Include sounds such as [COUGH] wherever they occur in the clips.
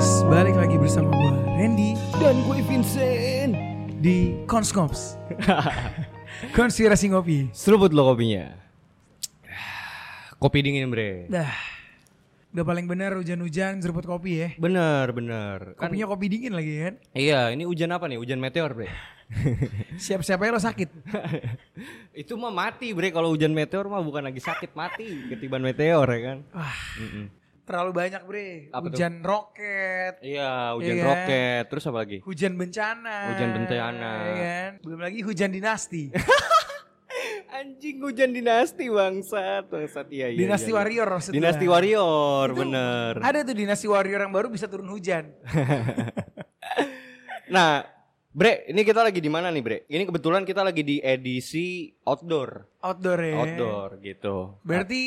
guys, balik lagi bersama gue Randy. Dan gue Vincent. Di Konskops [LAUGHS] Konspirasi Ngopi Seruput lo kopinya. Kopi dingin bre. Dah, udah paling bener hujan-hujan seruput kopi ya. Bener bener kan, Kopinya kopi dingin lagi kan? Iya ini hujan apa nih? Hujan meteor bre. [LAUGHS] Siap-siap aja lo sakit. [LAUGHS] Itu mah mati bre. Kalau hujan meteor mah bukan lagi sakit Mati ketiban meteor ya kan? Wah, Mm-mm. Terlalu banyak bre Apa tuh? Hujan roket Iya hujan Iya roket Terus apa lagi Hujan bencana Hujan bencana. ya kan? Belum lagi hujan dinasti [LAUGHS] Anjing hujan dinasti bangsat Bangsat iya iya Dinasti iya, iya. Warrior maksud Dinasti. Warrior Itu bener Ada tuh dinasti warrior yang baru bisa turun hujan [LAUGHS] Nah Bre, ini kita lagi di mana nih, Bre? Ini kebetulan kita lagi di edisi outdoor. Outdoor ya Outdoor gitu. Berarti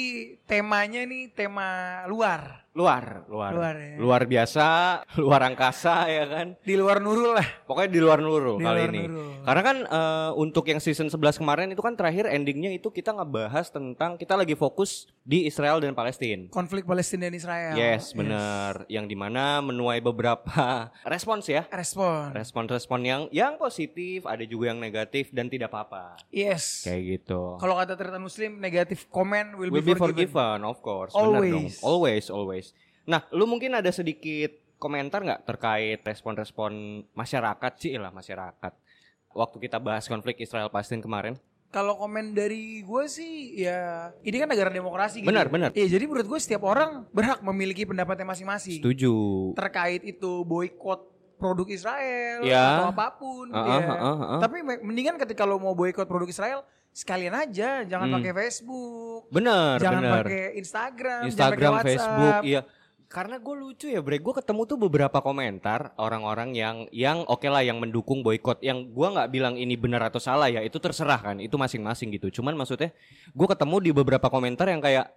temanya nih tema luar Luar, luar. Luar ya. Luar biasa, [LAUGHS] luar angkasa ya kan. Di luar Nurul lah Pokoknya di luar Nurul Di kali luar ini. Nurul. Karena kan eh, untuk yang season 11 kemarin itu kan terakhir endingnya itu kita ngebahas tentang kita lagi fokus di Israel dan Palestina. konflik Palestina dan Israel. Yes, benar. Yang di mana menuai beberapa [LAUGHS] respons ya. Respon. Respon-respon yang yang positif, ada juga yang negatif dan tidak apa-apa. Yes. Kayak gitu. Kalau kata Tretan Muslim, negatif comment will, Will be, be forgiven. forgiven, of course. Benar dong. Always. Always, always. Nah, lu mungkin ada sedikit komentar nggak terkait respon-respon masyarakat sih lah masyarakat waktu kita bahas konflik Israel Palestina kemarin? Kalau komen dari gue sih, ya ini kan negara demokrasi. Gitu. Benar, benar. Iya, jadi menurut gue setiap orang berhak memiliki pendapatnya masing-masing Setuju. terkait itu boykot produk Israel Ya. atau apa pun. Ah, ya. ah, ah, ah. Tapi me- mendingan ketika lo mau boykot produk Israel, sekalian aja, jangan Hmm. pakai Facebook, Benar, jangan pakai Instagram, jangan Instagram, pakai WhatsApp. Facebook, iya. Karena gue lucu ya, Bre. Gue ketemu tuh beberapa komentar orang-orang yang yang oke lah yang mendukung boykot. Yang gue nggak bilang ini benar atau salah ya, itu terserah kan. Itu masing-masing gitu. Cuman maksudnya, gue ketemu di beberapa komentar yang kayak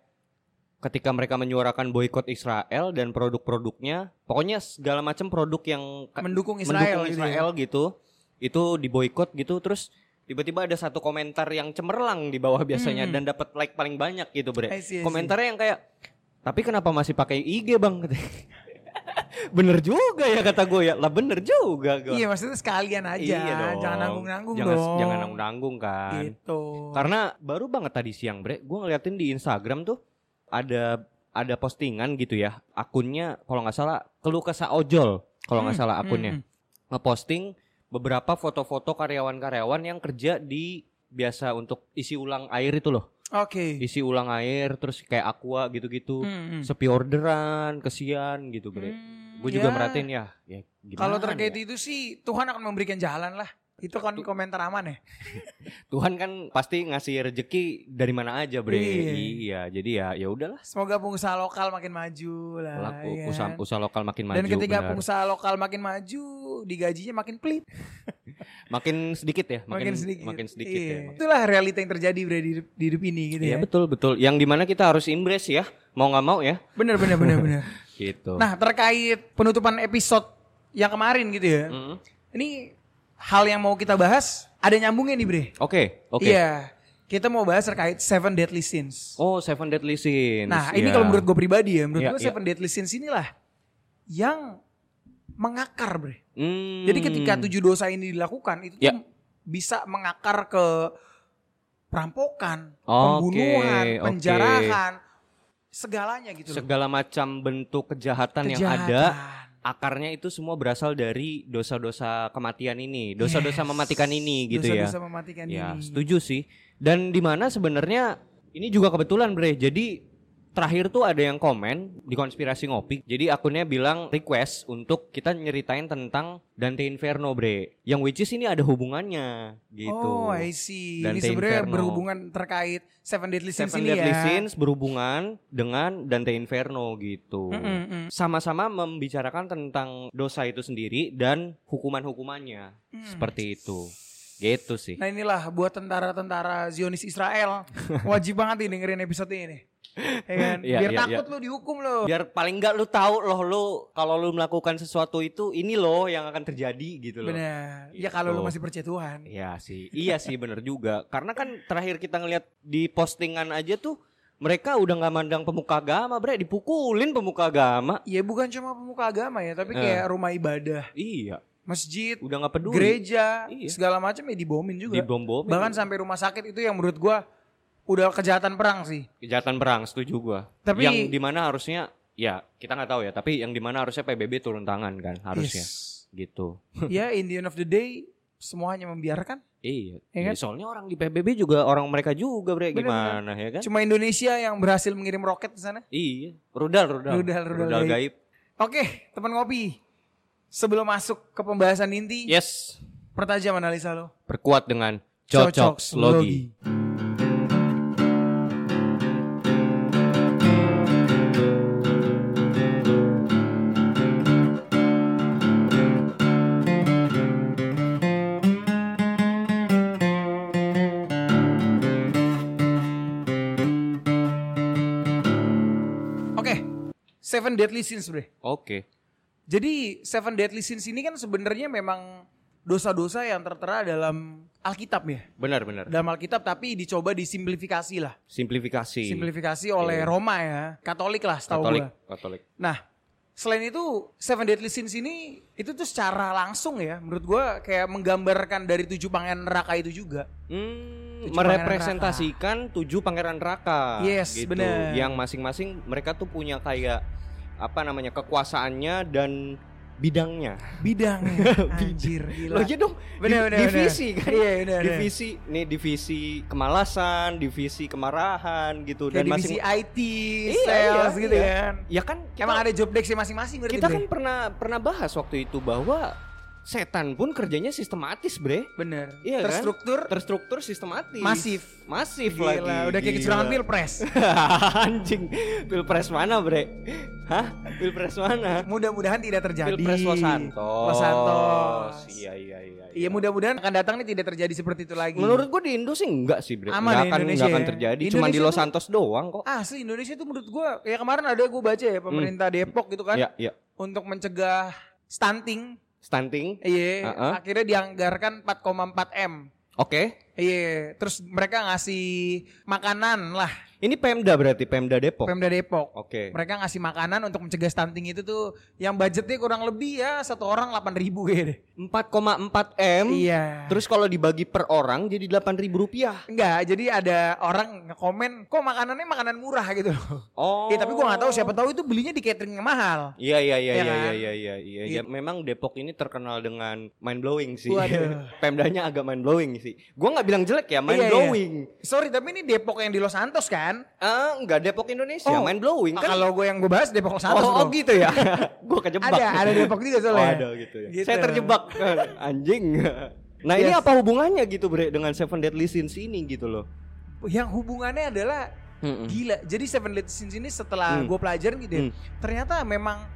ketika mereka menyuarakan boykot Israel dan produk-produknya, pokoknya segala macam produk yang mendukung Israel, mendukung gitu ya. Israel gitu, itu diboykot gitu. Terus tiba-tiba ada satu komentar yang cemerlang di bawah biasanya Hmm. dan dapat like paling banyak gitu, Bre. I see, I see. Komentarnya yang kayak tapi kenapa masih pakai IG bang? [LAUGHS] bener juga ya kata gue ya. Lah bener juga gue. Iya maksudnya sekalian aja, Iya dong. jangan nanggung-nanggung jangan, dong. Jangan nanggung-nanggung kan. Gitu. Karena baru banget tadi siang bre, gue ngeliatin di Instagram tuh ada ada postingan gitu ya. Akunnya kalau nggak salah keluh kesah ojol kalau nggak Hmm, salah hmm, akunnya. hmm. Ngeposting beberapa foto-foto karyawan-karyawan yang kerja di biasa untuk isi ulang air itu loh. Oke. Isi ulang air terus kayak aqua gitu-gitu. Hmm, hmm. sepi orderan, kesian gitu bre. Hmm, Gue juga ya. merhatiin ya. ya Kalau terkait ya? itu sih Tuhan akan memberikan jalan lah. Itu kan komentar aman ya. [LAUGHS] Tuhan kan pasti ngasih rezeki dari mana aja bre. Iya. Iya, jadi ya ya udahlah. Semoga pengusaha lokal makin maju lah. Laku ya usaha, kan? usaha lokal makin maju. Dan ketika benar. pengusaha lokal makin maju, digajinya makin pelit, [LAUGHS] makin sedikit ya, makin, sedikit. makin sedikit Iya. ya. Itulah realita yang terjadi bre di, hidup- di hidup ini gitu Iya ya. betul betul. Yang di mana kita harus embrace ya, mau nggak mau ya. Bener bener bener bener. [LAUGHS] Gitu. Nah terkait penutupan episode yang kemarin gitu ya. Mm. Ini hal yang mau kita bahas ada nyambungnya nih bre. Oke oke. Iya. Kita mau bahas terkait Seven Deadly Sins. Oh Seven Deadly Sins. Nah, ini Iya. kalau menurut gue pribadi ya, menurut Iya, gue iya. Seven Deadly Sins inilah yang mengakar, bre. Hmm. Jadi ketika tujuh dosa ini dilakukan, itu tuh Ya. bisa mengakar ke perampokan, Oke, pembunuhan, penjarahan, segalanya gitu loh. segala macam bentuk kejahatan, yang ada Kejahatan. Akarnya itu semua berasal dari dosa-dosa kematian ini, dosa-dosa Yes. mematikan ini gitu ya. Dosa-dosa mematikan Ya, ini. setuju sih. Dan di mana sebenarnya ini juga kebetulan, Bre. Jadi terakhir tuh ada yang komen di konspirasi ngopi. Jadi akunnya bilang request untuk kita nyeritain tentang Dante Inferno, Bre. Yang which is ini ada hubungannya gitu. Oh, I see. ini Dante sebenarnya Inferno. berhubungan terkait Seven Deadly Sins Seven ini Deadly ya. Sins berhubungan dengan Dante Inferno gitu. Mm, mm, mm. Sama-sama membicarakan tentang dosa itu sendiri dan hukuman-hukumannya. Hmm. Seperti itu. Gitu sih. Nah inilah buat tentara-tentara Zionis Israel [LAUGHS] wajib banget nih dengerin episode ini. Ya kan? Iya, Biar iya, takut lu dihukum lo. biar paling nggak lu tahu loh lu kalau lu melakukan sesuatu itu ini loh yang akan terjadi gitu loh. Benar. Ya kalau lu Gitu. masih percaya Tuhan. Iya sih, iya sih bener juga. Karena kan terakhir kita ngeliat di postingan aja tuh mereka udah nggak mandang pemuka agama, bre, dipukulin pemuka agama. Ya bukan cuma pemuka agama ya, tapi Eh. kayak rumah ibadah, Iya, masjid, udah nggak peduli. gereja, Iya. segala macam ya dibomin juga. Dibom-bom. Bahkan sampai rumah sakit itu yang menurut gua udah kejahatan perang sih. kejahatan perang, setuju gua. Tapi- yang di mana harusnya, ya kita nggak tahu ya. Tapi yang di mana harusnya PBB turun tangan kan, harusnya Yes. gitu. [LAUGHS] ya in the end of the day semuanya membiarkan. Iya, Iya kan? Ya, soalnya orang di PBB juga orang mereka juga, bre, Bener, gimana ya kan? Cuma Indonesia yang berhasil mengirim roket ke sana. Iya, rudal, rudal, Rudal, rudal gaib. gaib. Oke, teman ngopi. Sebelum masuk ke pembahasan inti, Yes, pertajam analisa lo. perkuat dengan cocok logi. Oke, Seven Deadly Sins, bre. Oke, Jadi Seven Deadly Sins ini kan sebenarnya memang dosa-dosa yang tertera dalam Alkitab ya. benar-benar. Dalam Alkitab tapi dicoba disimplifikasi lah. Simplifikasi. Simplifikasi oleh Iya. Roma ya. Katolik lah setahu Katolik, gua. Katolik. Nah, selain itu Seven Deadly Sins ini itu tuh secara langsung ya menurut gua kayak menggambarkan dari tujuh pangeran neraka itu juga. Hmm, Tujuh merepresentasikan tujuh pangeran neraka. Yes, gitu. bener. Yang masing-masing mereka tuh punya kayak apa namanya kekuasaannya dan bidangnya. Bidangnya. [LAUGHS] Anjir, gila. Loh aja dong. Bener, bener, divisi bener. kan. Iya, bener, bener. divisi nih divisi kemalasan, divisi kemarahan gitu Kayak dan divisi masing IT, Iya, sales iya, gitu iya. kan. Ya kan kita, Emang ada job desk masing-masing kita kan pernah pernah bahas waktu itu bahwa setan pun kerjanya sistematis, Bre. bener. Iya kan? Terstruktur, Terstruktur sistematis. Masif. Masif Gila, lagi. udah kayak kecurangan pilpres. [LAUGHS] Anjing. Pilpres mana, Bre? Hah? Pilpres mana? Mudah-mudahan tidak terjadi. Pilpres Los Santos. Los Santos. Iya, iya, iya. Iya mudah-mudahan akan datang nih tidak terjadi seperti itu lagi. Menurut gua di Indo sih enggak sih, Bre. Aman Nggak ya akan Indonesia nggak akan ya. terjadi. Cuma di Indonesia Los Santos doang kok. asli Indonesia tuh menurut gua ya kemarin ada gua baca ya pemerintah Depok gitu kan Iya, iya. untuk mencegah stunting. Stunting. Iya, Uh-uh. akhirnya dianggarkan 4,4 M. Oke. Iya, terus mereka ngasih makanan lah Ini Pemda berarti Pemda Depok. Pemda Depok. Oke. Mereka ngasih makanan untuk mencegah stunting itu tuh yang budgetnya kurang lebih ya satu orang 8 ribu kayaknya deh. 4,4 M. Iya. Terus kalau dibagi per orang jadi 8.000 rupiah. Enggak, jadi ada orang ngekomen kok makanannya makanan murah gitu. Oh. Iya, tapi gua nggak tahu siapa tahu itu belinya di catering yang mahal. Iya iya iya Iya iya kan? iya iya iya iya. Gitu. Ya, memang Depok ini terkenal dengan mind blowing sih. Waduh. [LAUGHS] Pemdanya agak mind blowing sih. Gua nggak bilang jelek ya, mind Iya, iya. blowing. Sorry, tapi ini Depok yang di Los Santos kan? Ah, enggak Depok Indonesia, Oh. mind blowing Ah, kan. Kalau gue yang gue bahas Depok Santos. oh, oh bro. gitu ya. [LAUGHS] gua kejebak. Ada, ada Depok juga soalnya. Oh, ada gitu ya. Gitu. Saya terjebak [LAUGHS] anjing. Nah, ini Yes. apa hubungannya gitu, Bre, dengan Seven Deadly Sins ini gitu loh. Yang hubungannya adalah Mm-mm. gila. Jadi Seven Deadly Sins ini setelah Hmm. gue pelajarin gitu ya, Hmm. ternyata memang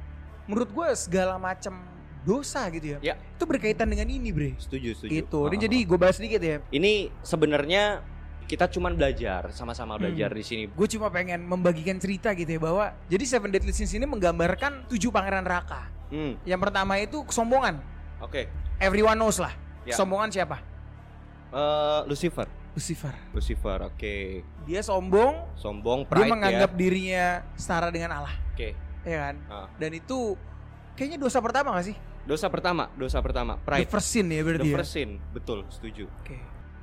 menurut gue segala macam dosa gitu ya. Ya. Itu berkaitan dengan ini, Bre. Setuju, setuju. Gitu. Ah, Ini ah, jadi gue bahas sedikit ya. Ini sebenarnya kita cuman belajar, sama-sama Hmm. belajar di sini. Gue cuma pengen membagikan cerita gitu ya bahwa jadi Seven Deadly Sins ini menggambarkan tujuh pangeran neraka. Hmm, Yang pertama itu kesombongan. oke. Everyone knows lah. Ya. Kesombongan siapa? Eh, Lucifer. Lucifer. Lucifer, oke. Dia sombong, Sombong, dia pride menganggap ya. dirinya setara dengan Allah, Oke. ya kan? Ah. Dan itu kayaknya dosa pertama gak sih? Dosa pertama, dosa pertama, The pride. first sin ya The berarti ya. first sin, betul, setuju. Oke.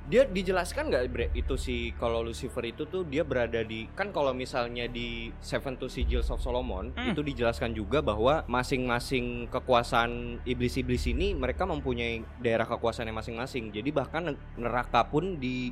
Dia dijelaskan nggak Bre itu si kalau Lucifer itu tuh dia berada di kan kalau misalnya di Seven to Sigils of Solomon Hmm. itu dijelaskan juga bahwa masing-masing kekuasaan iblis-iblis ini mereka mempunyai daerah kekuasaannya masing-masing. Jadi bahkan neraka pun di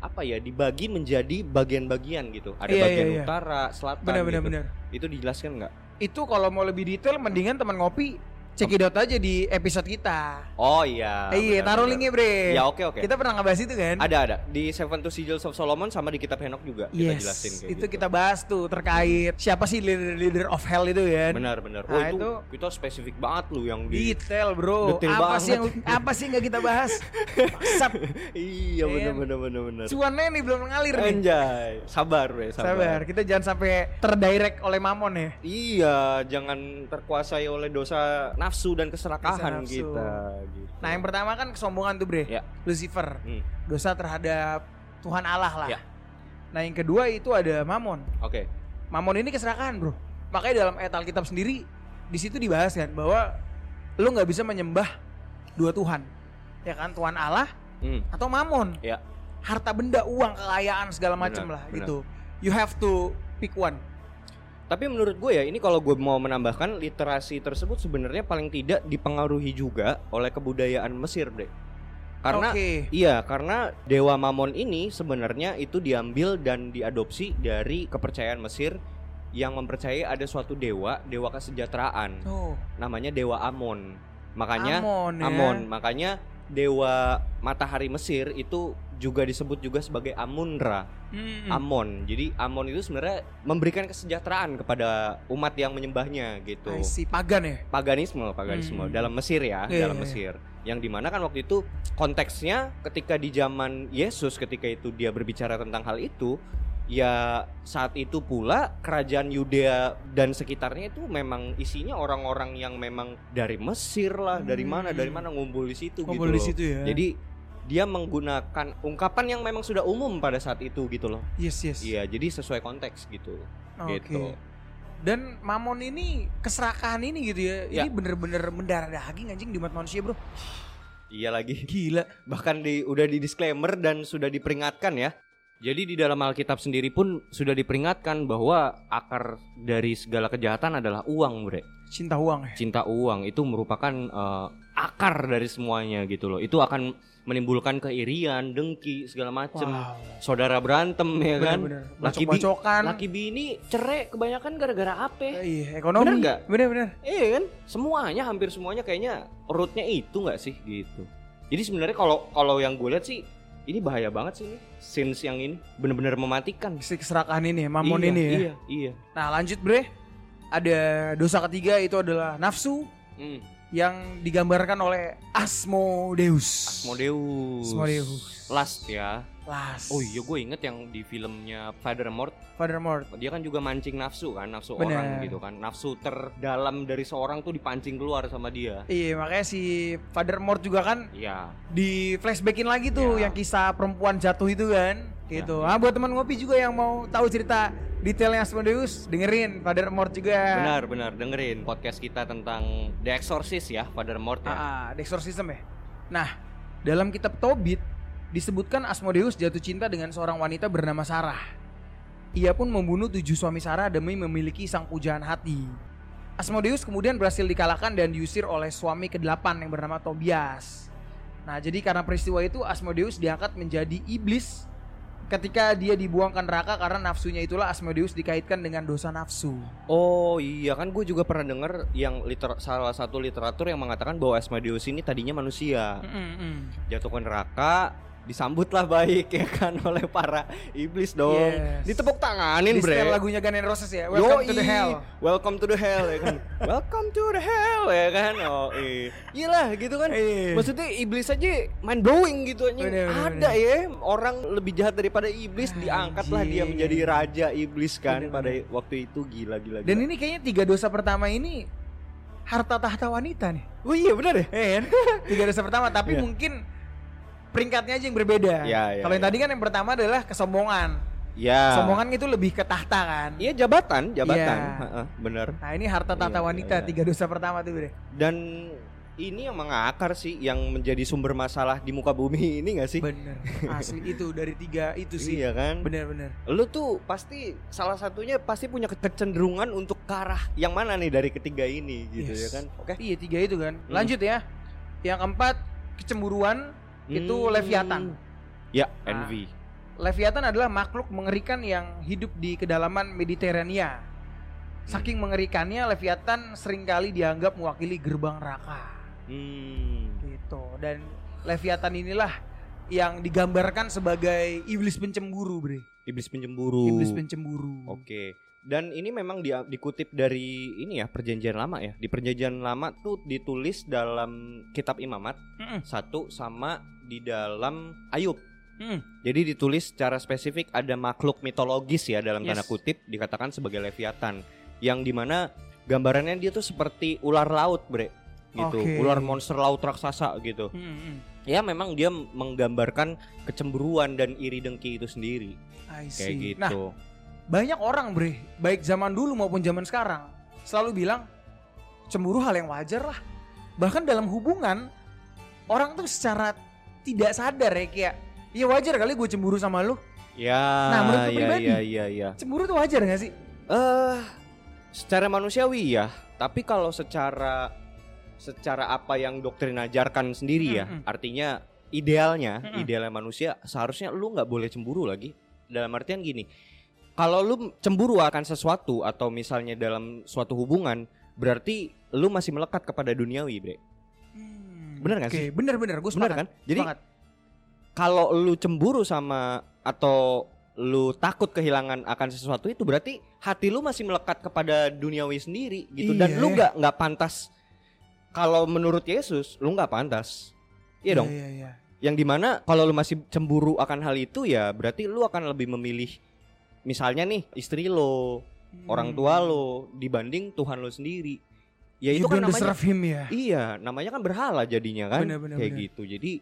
apa ya dibagi menjadi bagian-bagian gitu. Ada Iya, bagian iya, iya. utara, selatan Benar benar gitu. benar. Itu dijelaskan nggak? Itu kalau mau lebih detail mendingan teman ngopi cekidot aja di episode kita. Oh iya. iya, benar, taruh linknya bre. Ya oke oke. Kita pernah ngebahas itu kan? Ada ada di Seven to Sigils of Solomon sama di kitab Henok juga kita Yes, jelasin kayak itu gitu. kita bahas tuh terkait siapa sih leader, leader of hell itu kan? Benar benar. Oh Nah, itu, itu- kita spesifik banget lu yang di Detail bro. Detail apa banget. sih yang apa sih nggak kita bahas? Maksap. Iya benar Iya. benar benar benar. Cuannya nih belum ngalir nih. Anjay, sabar we, sabar. Sabar, kita jangan sampai terdirect oleh mamon ya. Iya, jangan terkuasai oleh dosa nafsu dan keserakahan nafsu. kita gitu. Nah yang pertama kan kesombongan tuh bre, Ya. Lucifer, Hmm. dosa terhadap Tuhan Allah lah. Ya. Nah yang kedua itu ada Mamon. Oke. Mamon ini keserakahan bro. Makanya dalam ayat Alkitab sendiri di situ dibahas kan bahwa lu nggak bisa menyembah dua Tuhan, ya kan Tuhan Allah Hmm. atau Mamon. Ya. Harta benda, uang, kekayaan segala macem Benar, lah benar. gitu. You have to pick one. Tapi menurut gue ya ini kalau gue mau menambahkan literasi tersebut sebenarnya paling tidak dipengaruhi juga oleh kebudayaan Mesir deh. Karena Oke. iya karena dewa Mamon ini sebenarnya itu diambil dan diadopsi dari kepercayaan Mesir yang mempercayai ada suatu dewa, dewa kesejahteraan. Oh, Namanya dewa Amon. Makanya Amon ya. Amon, makanya dewa matahari Mesir itu juga disebut juga sebagai Amunra. Mm-mm. Amon. Jadi Amon itu sebenarnya memberikan kesejahteraan kepada umat yang menyembahnya gitu. I see. pagan ya. Paganisme, paganisme Hmm. dalam Mesir ya, Iya, dalam iya, Mesir. Yang di mana kan waktu itu konteksnya ketika di zaman Yesus ketika itu dia berbicara tentang hal itu, ya saat itu pula kerajaan Yudea dan sekitarnya itu memang isinya orang-orang yang memang dari Mesir lah, dari mana, Hmm. dari mana ngumpul di situ Ngumpul gitu di loh. situ ya. Jadi dia menggunakan ungkapan yang memang sudah umum pada saat itu gitu loh. yes yes. Iya, jadi sesuai konteks gitu. Oke. Gitu. Dan Mamon ini keserakahan ini gitu ya. Ya. Ini bener-bener mendarah daging anjing di umat manusia bro. Iya lagi. Gila. Bahkan di udah di disclaimer dan sudah diperingatkan ya. Jadi di dalam Alkitab sendiri pun sudah diperingatkan bahwa akar dari segala kejahatan adalah uang, Bre. Cinta uang ya. Cinta uang itu merupakan eh, akar dari semuanya gitu loh. Itu akan menimbulkan keirian, dengki, segala macem. Wow. Saudara berantem ya kan. Bener-bener. Laki bi-. Laki bini cerai kebanyakan gara-gara apa? Eh, iya, ekonomi. Bener nggak? Bener-bener. Iya kan? Semuanya hampir semuanya kayaknya rootnya itu nggak sih gitu. Jadi sebenarnya kalau kalau yang gue lihat sih ini bahaya banget sih ini. Scenes yang ini bener-bener mematikan. Si keserakahan ini Mamon Iya, ini ya. Iya, iya. Nah lanjut bre. Ada dosa ketiga itu adalah nafsu Hmm. Yang digambarkan oleh Asmodeus. Asmodeus. Asmodeus. Last ya. Las. Oh iya gue inget yang di filmnya Father Mort Father Mort. dia kan juga mancing nafsu kan nafsu Bener. orang gitu kan nafsu terdalam dari seorang tuh dipancing keluar sama dia Iya makanya si Father Mort juga kan Iya di flashbackin lagi tuh Ya. yang kisah perempuan jatuh itu kan gitu. Ya. Ah buat teman ngopi juga yang mau tahu cerita detailnya Asmodeus dengerin Father Mort juga. benar benar dengerin podcast kita tentang The Exorcist ya Father Mort ya Ah, ah, The Exorcism ya. Nah, dalam kitab Tobit disebutkan Asmodeus jatuh cinta dengan seorang wanita bernama Sarah. Ia pun membunuh tujuh suami Sarah demi memiliki sang pujaan hati. Asmodeus kemudian berhasil dikalahkan dan diusir oleh suami ke-8 yang bernama Tobias. Nah, jadi karena peristiwa itu Asmodeus diangkat menjadi iblis ketika dia dibuang ke neraka karena nafsunya itulah Asmodeus dikaitkan dengan dosa nafsu. Oh iya kan gue juga pernah denger yang liter salah satu literatur yang mengatakan bahwa Asmodeus ini tadinya manusia Mm-mm. jatuh ke neraka disambutlah baik [LAUGHS] ya kan oleh para iblis dong Yes. ditepuk tanganin Di bre lagunya Guns N' Roses ya. Welcome to the Yoi. hell. Welcome to the hell ya kan. [LAUGHS] Welcome to the hell ya kan. Oh iya. Iyalah gitu kan. Iya. Maksudnya iblis aja mind blowing gitu aja. Bener, bener, Ada ya orang lebih jahat daripada iblis diangkatlah dia menjadi raja iblis kan Bener, pada waktu itu gila gila. Dan gila. ini kayaknya tiga dosa pertama ini harta tahta wanita nih. Oh iya benar ya. Eh kan? [LAUGHS] tiga dosa pertama tapi Iya. mungkin peringkatnya aja yang berbeda. Iya, iya, Kalau yang iya. tadi kan yang pertama adalah kesombongan. Ya. Sombongan itu lebih ke tahta kan. Iya jabatan, jabatan. Heeh, bener. Nah, ini harta tahta Iya, wanita iya, iya. tiga dosa pertama tuh, Bre. Dan ini yang mengakar sih yang menjadi sumber masalah di muka bumi [LAUGHS] ini gak sih? Bener. Asli itu dari tiga itu sih. Iya kan? Bener-bener. Lu tuh pasti salah satunya pasti punya kecenderungan untuk ke arah yang mana nih dari ketiga ini gitu Yes. ya kan? Oke. Iya tiga itu kan. Lanjut ya. Yang keempat kecemburuan itu Hmm. Leviathan. Ya, Nah. envy. Leviathan adalah makhluk mengerikan yang hidup di kedalaman Mediterania. Saking mengerikannya, Leviathan sering kali dianggap mewakili gerbang neraka. Hmm. Gitu. Dan Leviathan inilah yang digambarkan sebagai iblis pencemburu, Bre. Iblis pencemburu. Iblis pencemburu. Oke. Dan ini memang dia dikutip dari ini ya perjanjian lama ya. Di perjanjian lama tuh ditulis dalam kitab Imamat Mm-mm. satu sama di dalam Ayub. Mm. Jadi ditulis secara spesifik ada makhluk mitologis ya dalam tanda Yes. kutip dikatakan sebagai Leviathan yang di mana gambarannya dia tuh seperti ular laut bre gitu Oke. ular monster laut raksasa gitu Mm-mm. ya memang dia menggambarkan kecemburuan dan iri dengki itu sendiri I kayak see. gitu. Nah, banyak orang bre, baik zaman dulu maupun zaman sekarang, selalu bilang cemburu hal yang wajar lah. Bahkan dalam hubungan, orang tuh secara tidak sadar ya kayak, ya wajar kali gue cemburu sama lu. ya, Nah, menurut ya, pribadi? ya, ya, ya. Cemburu tuh wajar gak sih? Eh, secara manusiawi ya, tapi kalau secara secara apa yang doktrin ajarkan sendiri ya, Mm-mm. artinya idealnya, Mm-mm. idealnya manusia seharusnya lu nggak boleh cemburu lagi. Dalam artian gini, kalau lu cemburu akan sesuatu atau misalnya dalam suatu hubungan, berarti lu masih melekat kepada duniawi, bre. Bener Oke, sih? gue Bener sepakat. kan? Jadi kalau lu cemburu sama atau lu takut kehilangan akan sesuatu itu berarti hati lu masih melekat kepada duniawi sendiri gitu dan Iya. lu nggak nggak pantas kalau menurut Yesus lu nggak pantas iya dong Iya, iya. yang di mana kalau lu masih cemburu akan hal itu ya berarti lu akan lebih memilih misalnya nih istri lo orang tua Hmm. lo dibanding Tuhan lo sendiri ya You itu kan namanya him ya. Iya, namanya kan berhala jadinya kan, Bener, bener, kayak bener. gitu. Jadi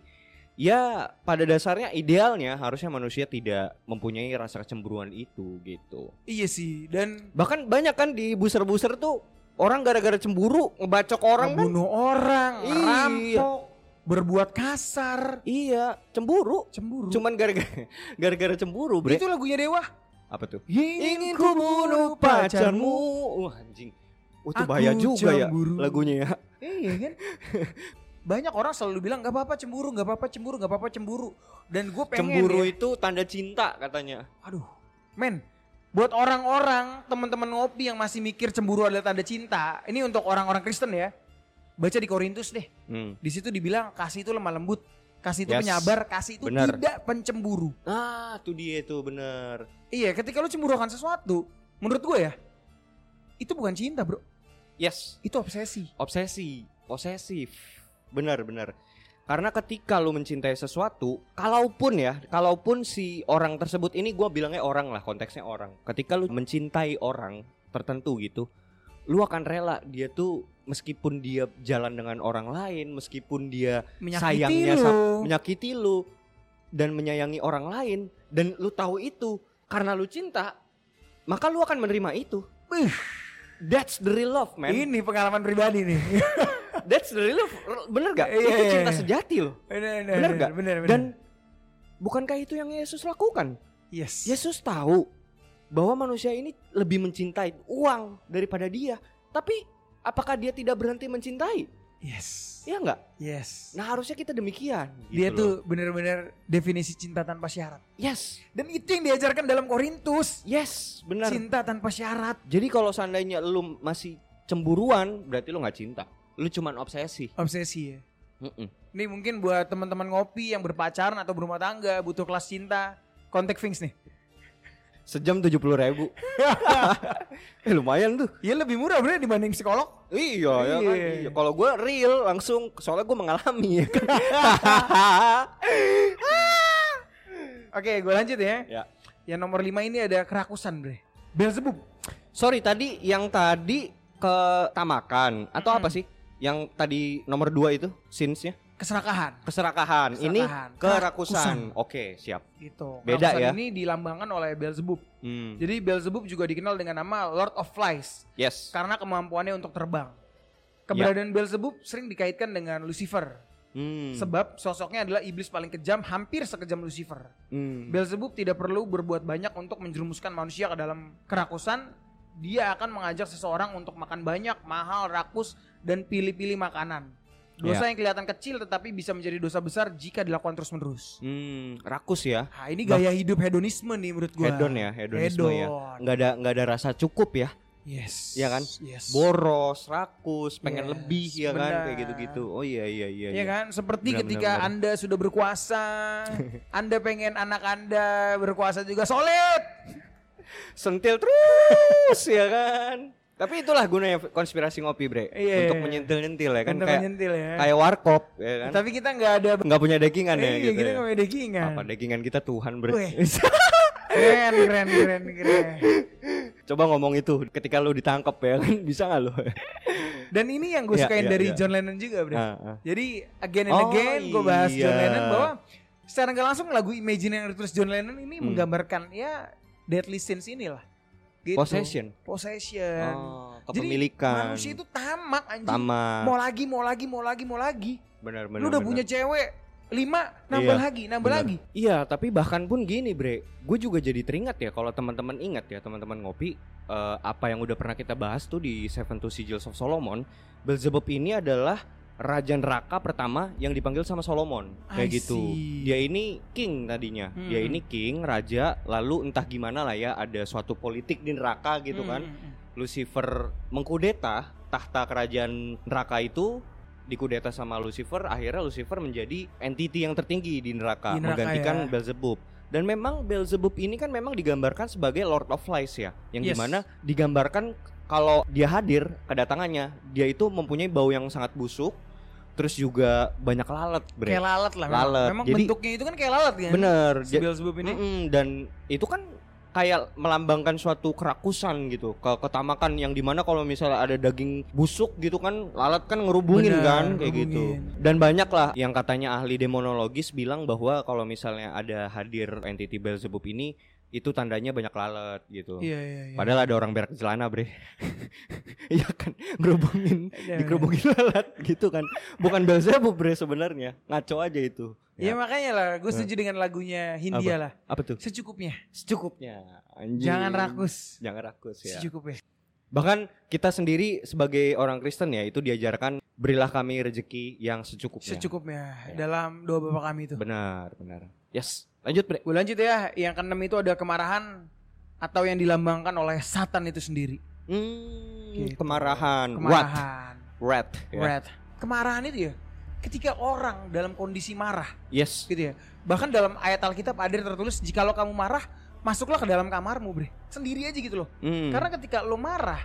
ya pada dasarnya idealnya harusnya manusia tidak mempunyai rasa kecemburuan itu gitu. Iya sih, dan Bahkan banyak kan di buser-buser tuh orang gara-gara cemburu ngebacok orang kan. membunuh orang, Iya. rampok, berbuat kasar, Iya, cemburu. cemburu. Cuman gara-gara [LAUGHS] gara-gara cemburu, Bre. itu lagunya Dewa. Apa tuh? Ingin ku bunuh pacarmu. Wah, anjing. Oh, itu bahaya juga ya cemburu. lagunya ya. Iya kan? [LAUGHS] Banyak orang selalu bilang nggak apa-apa cemburu, nggak apa-apa cemburu, nggak apa-apa cemburu. Dan gue pengen Cemburu ya, itu tanda cinta katanya. aduh, men, buat orang-orang teman-teman ngopi yang masih mikir cemburu adalah tanda cinta, ini untuk orang-orang Kristen ya. Baca di Korintus deh. Hmm. Di situ dibilang kasih itu lemah lembut, kasih itu Yes. penyabar, kasih itu Bener. tidak pencemburu. Ah, tuh dia tuh bener. Iya, ketika lu cemburu akan sesuatu, menurut gue ya, itu bukan cinta bro, Yes, itu obsesi. obsesi, posesif. Benar, benar. Karena ketika lu mencintai sesuatu, kalaupun ya, kalaupun si orang tersebut ini gua bilangnya orang lah, konteksnya orang. Ketika lu mencintai orang tertentu gitu, lu akan rela dia tuh meskipun dia jalan dengan orang lain, meskipun dia Menyakiti sayangnya lu. menyakiti lu dan menyayangi orang lain dan lu tahu itu karena lu cinta, maka lu akan menerima itu. That's the real love, man. Ini pengalaman pribadi nih. [LAUGHS] That's the real love. Bener gak? Iya, itu iya, cinta iya. sejati loh. bener, Bener gak? Bener, bener. Dan bukankah itu yang Yesus lakukan? yes. Yesus tahu bahwa manusia ini lebih mencintai uang daripada dia. Tapi apakah dia tidak berhenti mencintai? Yes. Ya enggak? Yes. Nah harusnya kita demikian. Dia gitu loh. tuh bener-bener definisi cinta tanpa syarat. Yes, Dan itu yang diajarkan dalam Korintus. yes, benar. Cinta tanpa syarat. Jadi kalau seandainya lu masih cemburuan, berarti lu nggak cinta. Lu cuman obsesi. Obsesi ya. Mm-mm. Ini mungkin buat teman-teman ngopi yang berpacaran atau berumah tangga butuh kelas cinta, kontak Finks nih. Sejam tujuh puluh ribu. [LAUGHS] eh, lumayan tuh. Ya lebih murah bener dibanding psikolog. Iya ya kan. Iya. Iya. Kalau gue real langsung soalnya gue mengalami ya kan. [LAUGHS] Oke, gue lanjut ya. ya. Yang nomor 5 ini ada kerakusan, Bre. Belzebub. Sorry tadi yang tadi ketamakan atau Mm-mm. apa sih? Yang tadi nomor dua itu sinsnya Keserakahan. keserakahan. Ini kerakusan. Oke siap. Gitu. Beda ya. ini dilambangkan oleh Belzebub. Hmm. Jadi Belzebub juga dikenal dengan nama Lord of Flies Yes. karena kemampuannya untuk terbang. Ya. Keberadaan Belzebub sering dikaitkan dengan Lucifer Hmm. sebab sosoknya adalah iblis paling kejam hampir sekejam Lucifer. Hmm. Belzebub tidak perlu berbuat banyak untuk menjerumuskan manusia ke dalam kerakusan. Dia akan mengajak seseorang untuk makan banyak, mahal, rakus, dan pilih-pilih makanan. Dosa Ya. yang kelihatan kecil tetapi bisa menjadi dosa besar jika dilakukan terus-menerus. Hmm, rakus ya. Nah, ini gaya hidup hedonisme nih menurut gua. Hedon ya, hedonisme ya. Hedon. Nggak ada nggak ada rasa cukup ya. Yes. Iya kan? Yes. Boros, rakus, pengen Yes, lebih ya kan benar. kayak gitu-gitu. Oh iya iya iya. Iya kan? Seperti Benar, ketika benar, benar. Anda sudah berkuasa, [LAUGHS] Anda pengen anak Anda berkuasa juga solid. Sentil terus ya kan. Tapi itulah gunanya konspirasi ngopi, Bre. Iya. Untuk menyentil-nyentil ya kan Untuk kayak menyentil ya. kayak warkop ya kan. Tapi kita nggak ada nggak punya dekingan ya iya, gitu. kita ya. nggak punya daggingan. Apa dekingan kita Tuhan, Bre. [LAUGHS] Keren, keren, keren, keren. Coba ngomong itu ketika lu ditangkap ya kan [LAUGHS] bisa nggak lu? Dan ini yang gue Iya, sukain iya, dari iya. John Lennon juga, Bro. Ah, ah. Jadi again and Oh, again gue bahas John iya. Lennon bahwa secara nggak langsung lagu Imagine yang ditulis John Lennon ini Hmm. menggambarkan ya Deadly Sins inilah. Gitu. Possession. Possession. Oh, Jadi kepemilikan. manusia itu tamak anjing. Tamak. Mau lagi, mau lagi, mau lagi, mau lagi. Benar benar. Lu udah benar. punya cewek lima, nambah Iya, lagi, nambah benar. lagi. Iya, tapi bahkan pun gini, Bre. Gue juga jadi teringat ya kalau teman-teman ingat ya, teman-teman ngopi eh, apa yang udah pernah kita bahas tuh di Seven to Sigils of Solomon. Beelzebub ini adalah raja neraka pertama yang dipanggil sama Solomon. Kayak I gitu. see. Dia ini king tadinya. Dia Hmm. ini king, raja, lalu entah gimana lah ya ada suatu politik di neraka gitu kan. Hmm, hmm, hmm. Lucifer mengkudeta tahta kerajaan neraka itu dikudeta sama Lucifer akhirnya Lucifer menjadi entity yang tertinggi di neraka, Di neraka, menggantikan ya. Beelzebub dan memang Beelzebub ini kan memang digambarkan sebagai Lord of Lies ya yang Yes. di mana digambarkan kalau dia hadir kedatangannya dia itu mempunyai bau yang sangat busuk terus juga banyak lalat bre Kayak lalat lah. memang. Lalat. Memang Jadi- bentuknya itu kan kayak lalat kan. bener Ja- Beelzebub ini. Mm-mm, dan itu kan kayak melambangkan suatu kerakusan gitu ke ketamakan yang di mana kalau misalnya ada daging busuk gitu kan lalat kan ngerubungin Benar, kan kayak gitu ngerubungin. dan banyak lah yang katanya ahli demonologis bilang bahwa kalau misalnya ada hadir entity Beelzebub ini itu tandanya banyak lalat gitu Iya, iya, iya. Padahal ada orang berak celana bre [LAUGHS] Iya kan Ngerubungin [LAUGHS] Iya, Dikerubungin lalat gitu kan Bukan Beelzebub bre sebenarnya Ngaco aja itu Iya makanya lah, gue setuju dengan lagunya Hindia lah. Apa tuh? Secukupnya. Secukupnya anjing. Jangan rakus. Jangan rakus ya Secukupnya. Bahkan kita sendiri sebagai orang Kristen ya Itu diajarkan Berilah kami rezeki yang secukupnya Secukupnya Ya. dalam doa bapak kami itu. Benar benar Yes Lanjut bre Gue lanjut ya, yang keenam itu ada kemarahan atau yang dilambangkan oleh Satan itu sendiri. hmm, Gitu. Kemarahan? Kemarahan. Wrath ya. Wrath. Kemarahan itu ya, ketika orang dalam kondisi marah, Yes gitu ya. Bahkan dalam ayat Alkitab ada tertulis, jikalau kamu marah, masuklah ke dalam kamarmu, bre. Sendiri aja gitu loh. Hmm, Karena ketika lo marah,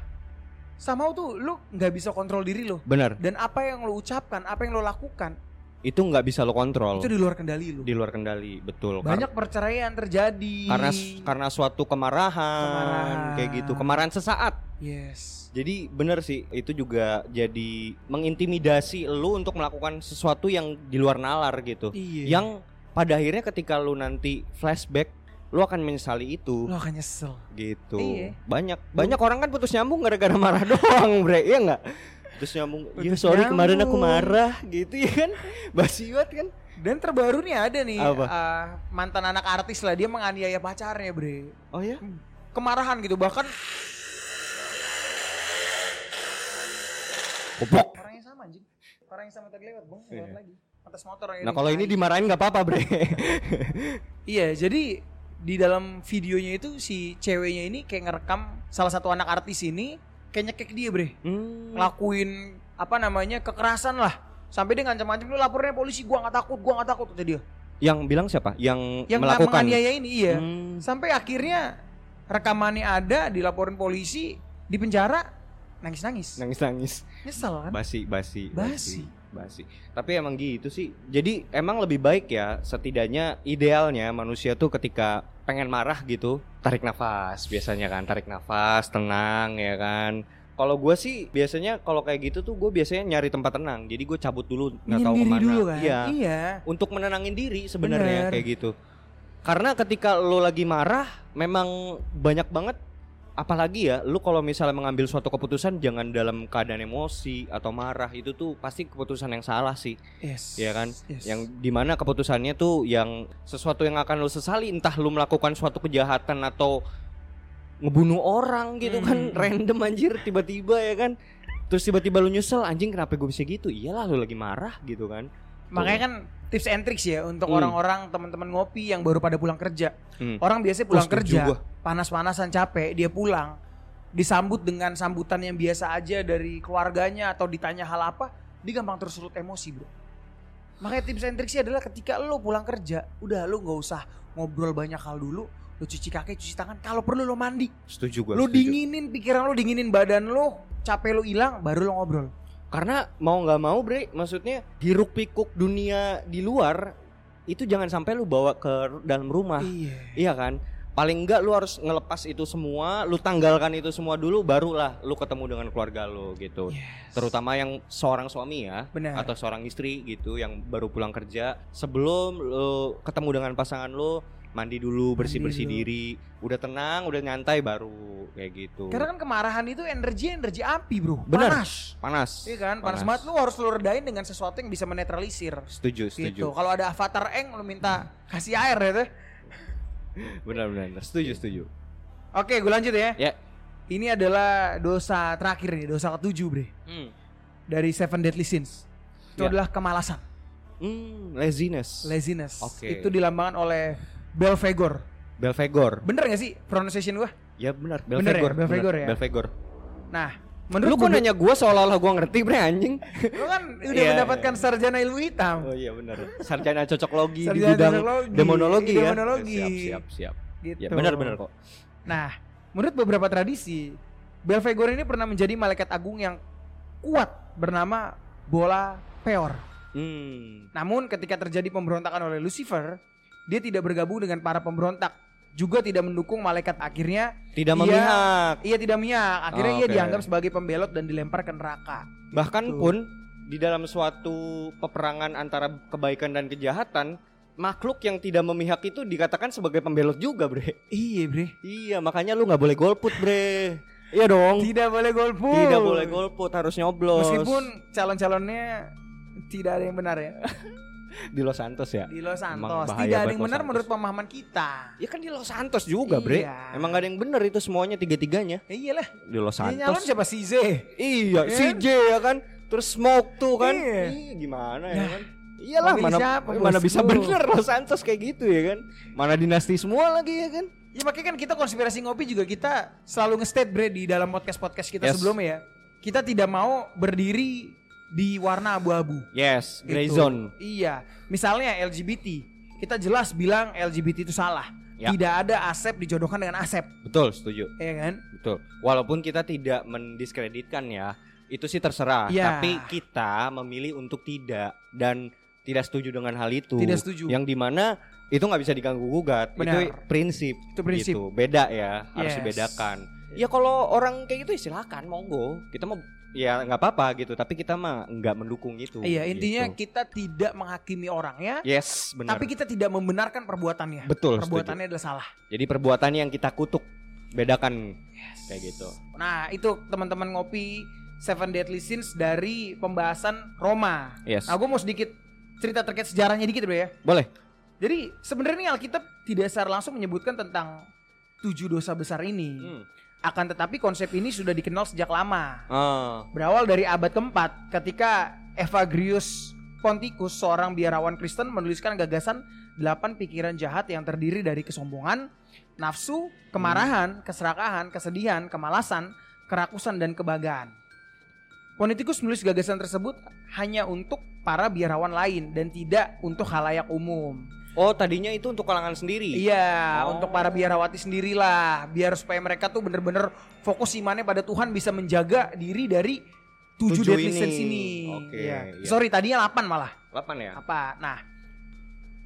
sama tuh lo nggak bisa kontrol diri lo. Benar Dan apa yang lo ucapkan, apa yang lo lakukan, Itu nggak bisa lo kontrol itu di luar kendali lo. Di luar kendali Betul Banyak perceraian terjadi. karena karena suatu kemarahan, Kemarahan. kayak gitu kemarahan sesaat Yes. jadi bener sih itu juga jadi mengintimidasi lu untuk melakukan sesuatu yang di luar nalar gitu Iya. yang pada akhirnya ketika lu nanti flashback lu akan menyesali itu lo akan nyesel. gitu Iya. banyak banyak orang kan putus nyambung gara-gara marah [LAUGHS] doang bre iya nggak terus nyambung ya sorry kemarin aku nyambung." marah gitu ya kan [LAUGHS] basi banget kan Dan terbaru nih ada nih Apa? uh, mantan anak artis lah dia menganiaya pacarnya bre. oh ya Kemarahan gitu bahkan Kopok. orang yang sama anjing. Orang yang sama tadi lewat bang lewat Iya. lagi. Atas motor yang nah kalau ini dimarahin nggak apa-apa bre [LAUGHS] Iya jadi di dalam videonya itu si ceweknya ini kayak ngerekam salah satu anak artis ini kayak nyekek dia bre. Hmm. Ngelakuin apa namanya kekerasan lah. Sampai dia ngancam-ngancam lu lapornya polisi gua nggak takut gua nggak takut kata dia. Yang bilang siapa? Yang, Yang melakukan. menganiaya ini iya. Hmm. Sampai akhirnya rekamannya ada dilaporin polisi di penjara nangis-nangis. Nangis-nangis. Nyesel kan? Basi, basi, Basi. basi. Tapi emang gitu sih. Jadi emang lebih baik ya setidaknya idealnya manusia tuh ketika pengen marah gitu, tarik nafas biasanya kan, tarik nafas, tenang ya kan. Kalau gue sih biasanya kalau kayak gitu tuh gue biasanya nyari tempat tenang. Jadi gue cabut dulu nggak tahu ke mana. dulu kan? Iya. Iya. Untuk menenangin diri sebenarnya kayak gitu. Karena ketika lo lagi marah, memang banyak banget. Apalagi ya, lu kalau misalnya mengambil suatu keputusan jangan dalam keadaan emosi atau marah itu tuh pasti keputusan yang salah sih, Yes. ya kan? Yes. Yang di mana keputusannya tuh yang sesuatu yang akan lu sesali, entah lu melakukan suatu kejahatan atau ngebunuh orang gitu kan, Hmm. random anjir tiba-tiba ya kan? Terus tiba-tiba lu nyesel anjing kenapa gue bisa gitu? Iyalah lu lagi marah gitu kan? Makanya kan tips and tricks ya untuk Hmm. orang-orang teman-teman ngopi yang baru pada pulang kerja. Hmm. Orang biasanya pulang Oh, setuju kerja, panas-panasan capek, dia pulang disambut dengan sambutan yang biasa aja dari keluarganya atau ditanya hal apa, dia gampang tersulut emosi, Bro. Makanya tips and tricksnya adalah ketika lo pulang kerja, udah lo nggak usah ngobrol banyak hal dulu, lo cuci kaki, cuci tangan, kalau perlu lo mandi. Setuju gue. Lo dinginin pikiran lo, dinginin badan lo, capek lo hilang, baru lo ngobrol. Karena mau nggak mau bre, maksudnya hiruk pikuk dunia di luar itu jangan sampai lu bawa ke dalam rumah. Iya. Iya kan? paling enggak lu harus ngelepas itu semua, lu tanggalkan itu semua dulu barulah lu ketemu dengan keluarga lu gitu. Terutama yang seorang suami ya Benar. atau seorang istri gitu yang baru pulang kerja, sebelum lu ketemu dengan pasangan lu mandi dulu, bersih-bersih dulu. diri, udah tenang, udah nyantai baru kayak gitu. Karena kan kemarahan itu energi energi api, Bro. Benar. Panas. panas. Iya kan? Panas, banget lu harus lu redain dengan sesuatu yang bisa menetralisir. Setuju, Gitu. setuju. Kalau ada avatar eng lu minta kasih air ya tuh. [LAUGHS] Benar, benar. Setuju, setuju. Oke, gue lanjut ya. Ya. Ini adalah dosa terakhir nih, dosa ketujuh, Bre. Hmm. Dari Seven Deadly Sins. Itu Ya. adalah kemalasan, Hmm, laziness. laziness. Oke. Itu dilambangkan oleh Belphegor. Belvegor. Bener gak sih pronunciation gua? Ya benar, Bener ya? Belvegor. Belvegor benar, ya? Belvegor. Nah, Lu menurut kok gua- nanya gua seolah-olah gua ngerti bre anjing. lu kan udah [LAUGHS] Iya, mendapatkan sarjana ilmu hitam. Oh iya benar. Sarjana cocoklogi di Sarjana bidang cocoklogi, demonologi ya. demonologi. Siap, siap, siap. Gitu. Ya benar kok. Nah, menurut beberapa tradisi, Belphegor ini pernah menjadi malaikat agung yang kuat bernama Bola Peor. Hmm. Namun ketika terjadi pemberontakan oleh Lucifer, dia tidak bergabung dengan para pemberontak, juga tidak mendukung malaikat akhirnya. Tidak Iya. memihak. Ia tidak memihak, akhirnya Oh, ia oke. dianggap sebagai pembelot dan dilempar ke neraka. Bahkan Gitu. pun di dalam suatu peperangan antara kebaikan dan kejahatan, makhluk yang tidak memihak itu dikatakan sebagai pembelot juga, Bre. Iya, Bre. Iya, makanya lu nggak boleh golput, Bre. Iya dong. Tidak boleh golput. Tidak boleh golput, harus nyoblos. Meskipun calon-calonnya tidak ada yang benar ya [LAUGHS] di Los Santos ya. di Los Santos. Tidak ada yang benar Santos. menurut pemahaman kita. Ya kan di Los Santos juga, Bre. Iya. Emang gak ada yang bener itu semuanya tiga-tiganya Ya iyalah. di Los Yang nyalon Santos. siapa sih Z? Iya, Iya CJ ya kan. Terus Smoke tuh kan. Iya. Ih, gimana ya Nah, kan? Iyalah mana siapa, mana bisa bener Los Santos kayak gitu ya kan. Mana dinasti semua lagi ya kan. Ya makanya kan kita konspirasi ngopi juga kita selalu nge-state bre di dalam podcast-podcast kita Yes. sebelumnya ya. Kita tidak mau berdiri di warna abu-abu. Yes, gray Gitu. zone. Iya. Misalnya LGBT. Kita jelas bilang LGBT itu salah. Ya. Tidak ada Asep dijodohkan dengan Asep, Betul, setuju. ya kan? Betul. Walaupun kita tidak mendiskreditkan ya, itu sih terserah. Iya. Tapi kita memilih untuk tidak dan tidak setuju dengan hal itu. Tidak setuju. Yang di mana itu nggak bisa diganggu gugat. Itu Benar. prinsip. Itu prinsip. Gitu. Beda ya, harus Yes. dibedakan. Ya kalau orang kayak gitu ya silakan, monggo. Kita mau ya nggak apa-apa gitu. Tapi kita mah nggak mendukung itu. Iya, intinya gitu. kita tidak menghakimi orangnya, Yes, benar. tapi kita tidak membenarkan perbuatannya. Betul, Perbuatannya adalah salah. Jadi perbuatannya yang kita kutuk, bedakan kayak gitu. Nah, itu teman-teman ngopi Seven Deadly Sins dari pembahasan Roma. Yes. Nah, gue mau sedikit cerita terkait sejarahnya dikit bro ya. Boleh. Jadi sebenarnya Alkitab tidak secara langsung menyebutkan tentang tujuh dosa besar ini. Hmm. Akan tetapi konsep ini sudah dikenal sejak lama. Ah, Berawal dari abad keempat ketika Evagrius Ponticus seorang biarawan Kristen menuliskan gagasan delapan pikiran jahat yang terdiri dari kesombongan, nafsu, kemarahan, keserakahan, kesedihan, kemalasan, kerakusan dan kebagaan. Ponticus menulis gagasan tersebut hanya untuk para biarawan lain dan tidak untuk halayak umum. Oh tadinya itu untuk kalangan sendiri. Iya, Oh. untuk para biarawati sendirilah, biar supaya mereka tuh bener-bener fokus imannya pada Tuhan bisa menjaga diri dari tujuh, Tujuh deadly ini. sins ini. Oke, Iya. iya. Sorry, tadinya 8 malah. 8 ya. Apa? Nah,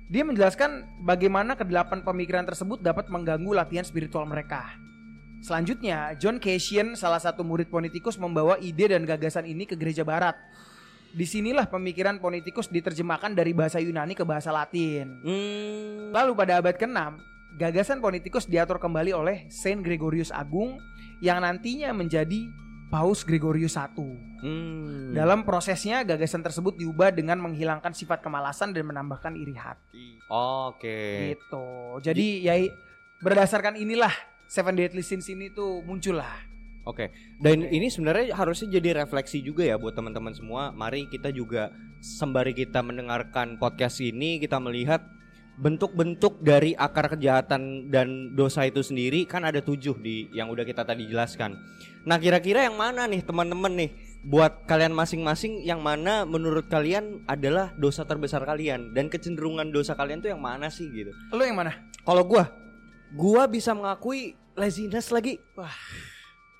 dia menjelaskan bagaimana kedelapan pemikiran tersebut dapat mengganggu latihan spiritual mereka. Selanjutnya, John Cassian, salah satu murid Ponticus membawa ide dan gagasan ini ke gereja barat. Di sinilah pemikiran Ponticus diterjemahkan dari bahasa Yunani ke bahasa Latin. Hmm. Lalu pada abad ke-6, gagasan Ponticus diatur kembali oleh Saint Gregorius Agung yang nantinya menjadi Paus Gregorius I. Hmm. Dalam prosesnya, gagasan tersebut diubah dengan menghilangkan sifat kemalasan dan menambahkan iri hati. Oke. Gitu. Jadi ya berdasarkan inilah Seven Deadly Sins ini tuh muncul lah. Oke. Dan ini sebenarnya harusnya jadi refleksi juga ya buat teman-teman semua. Mari kita juga sembari kita mendengarkan podcast ini kita melihat bentuk-bentuk dari akar kejahatan dan dosa itu sendiri kan ada tujuh di yang udah kita tadi jelaskan. Nah kira-kira yang mana nih teman-teman nih buat kalian masing-masing yang mana menurut kalian adalah dosa terbesar kalian dan kecenderungan dosa kalian tuh yang mana sih gitu? Lo yang mana? Kalau gua, gua bisa mengakui laziness lagi. Wah,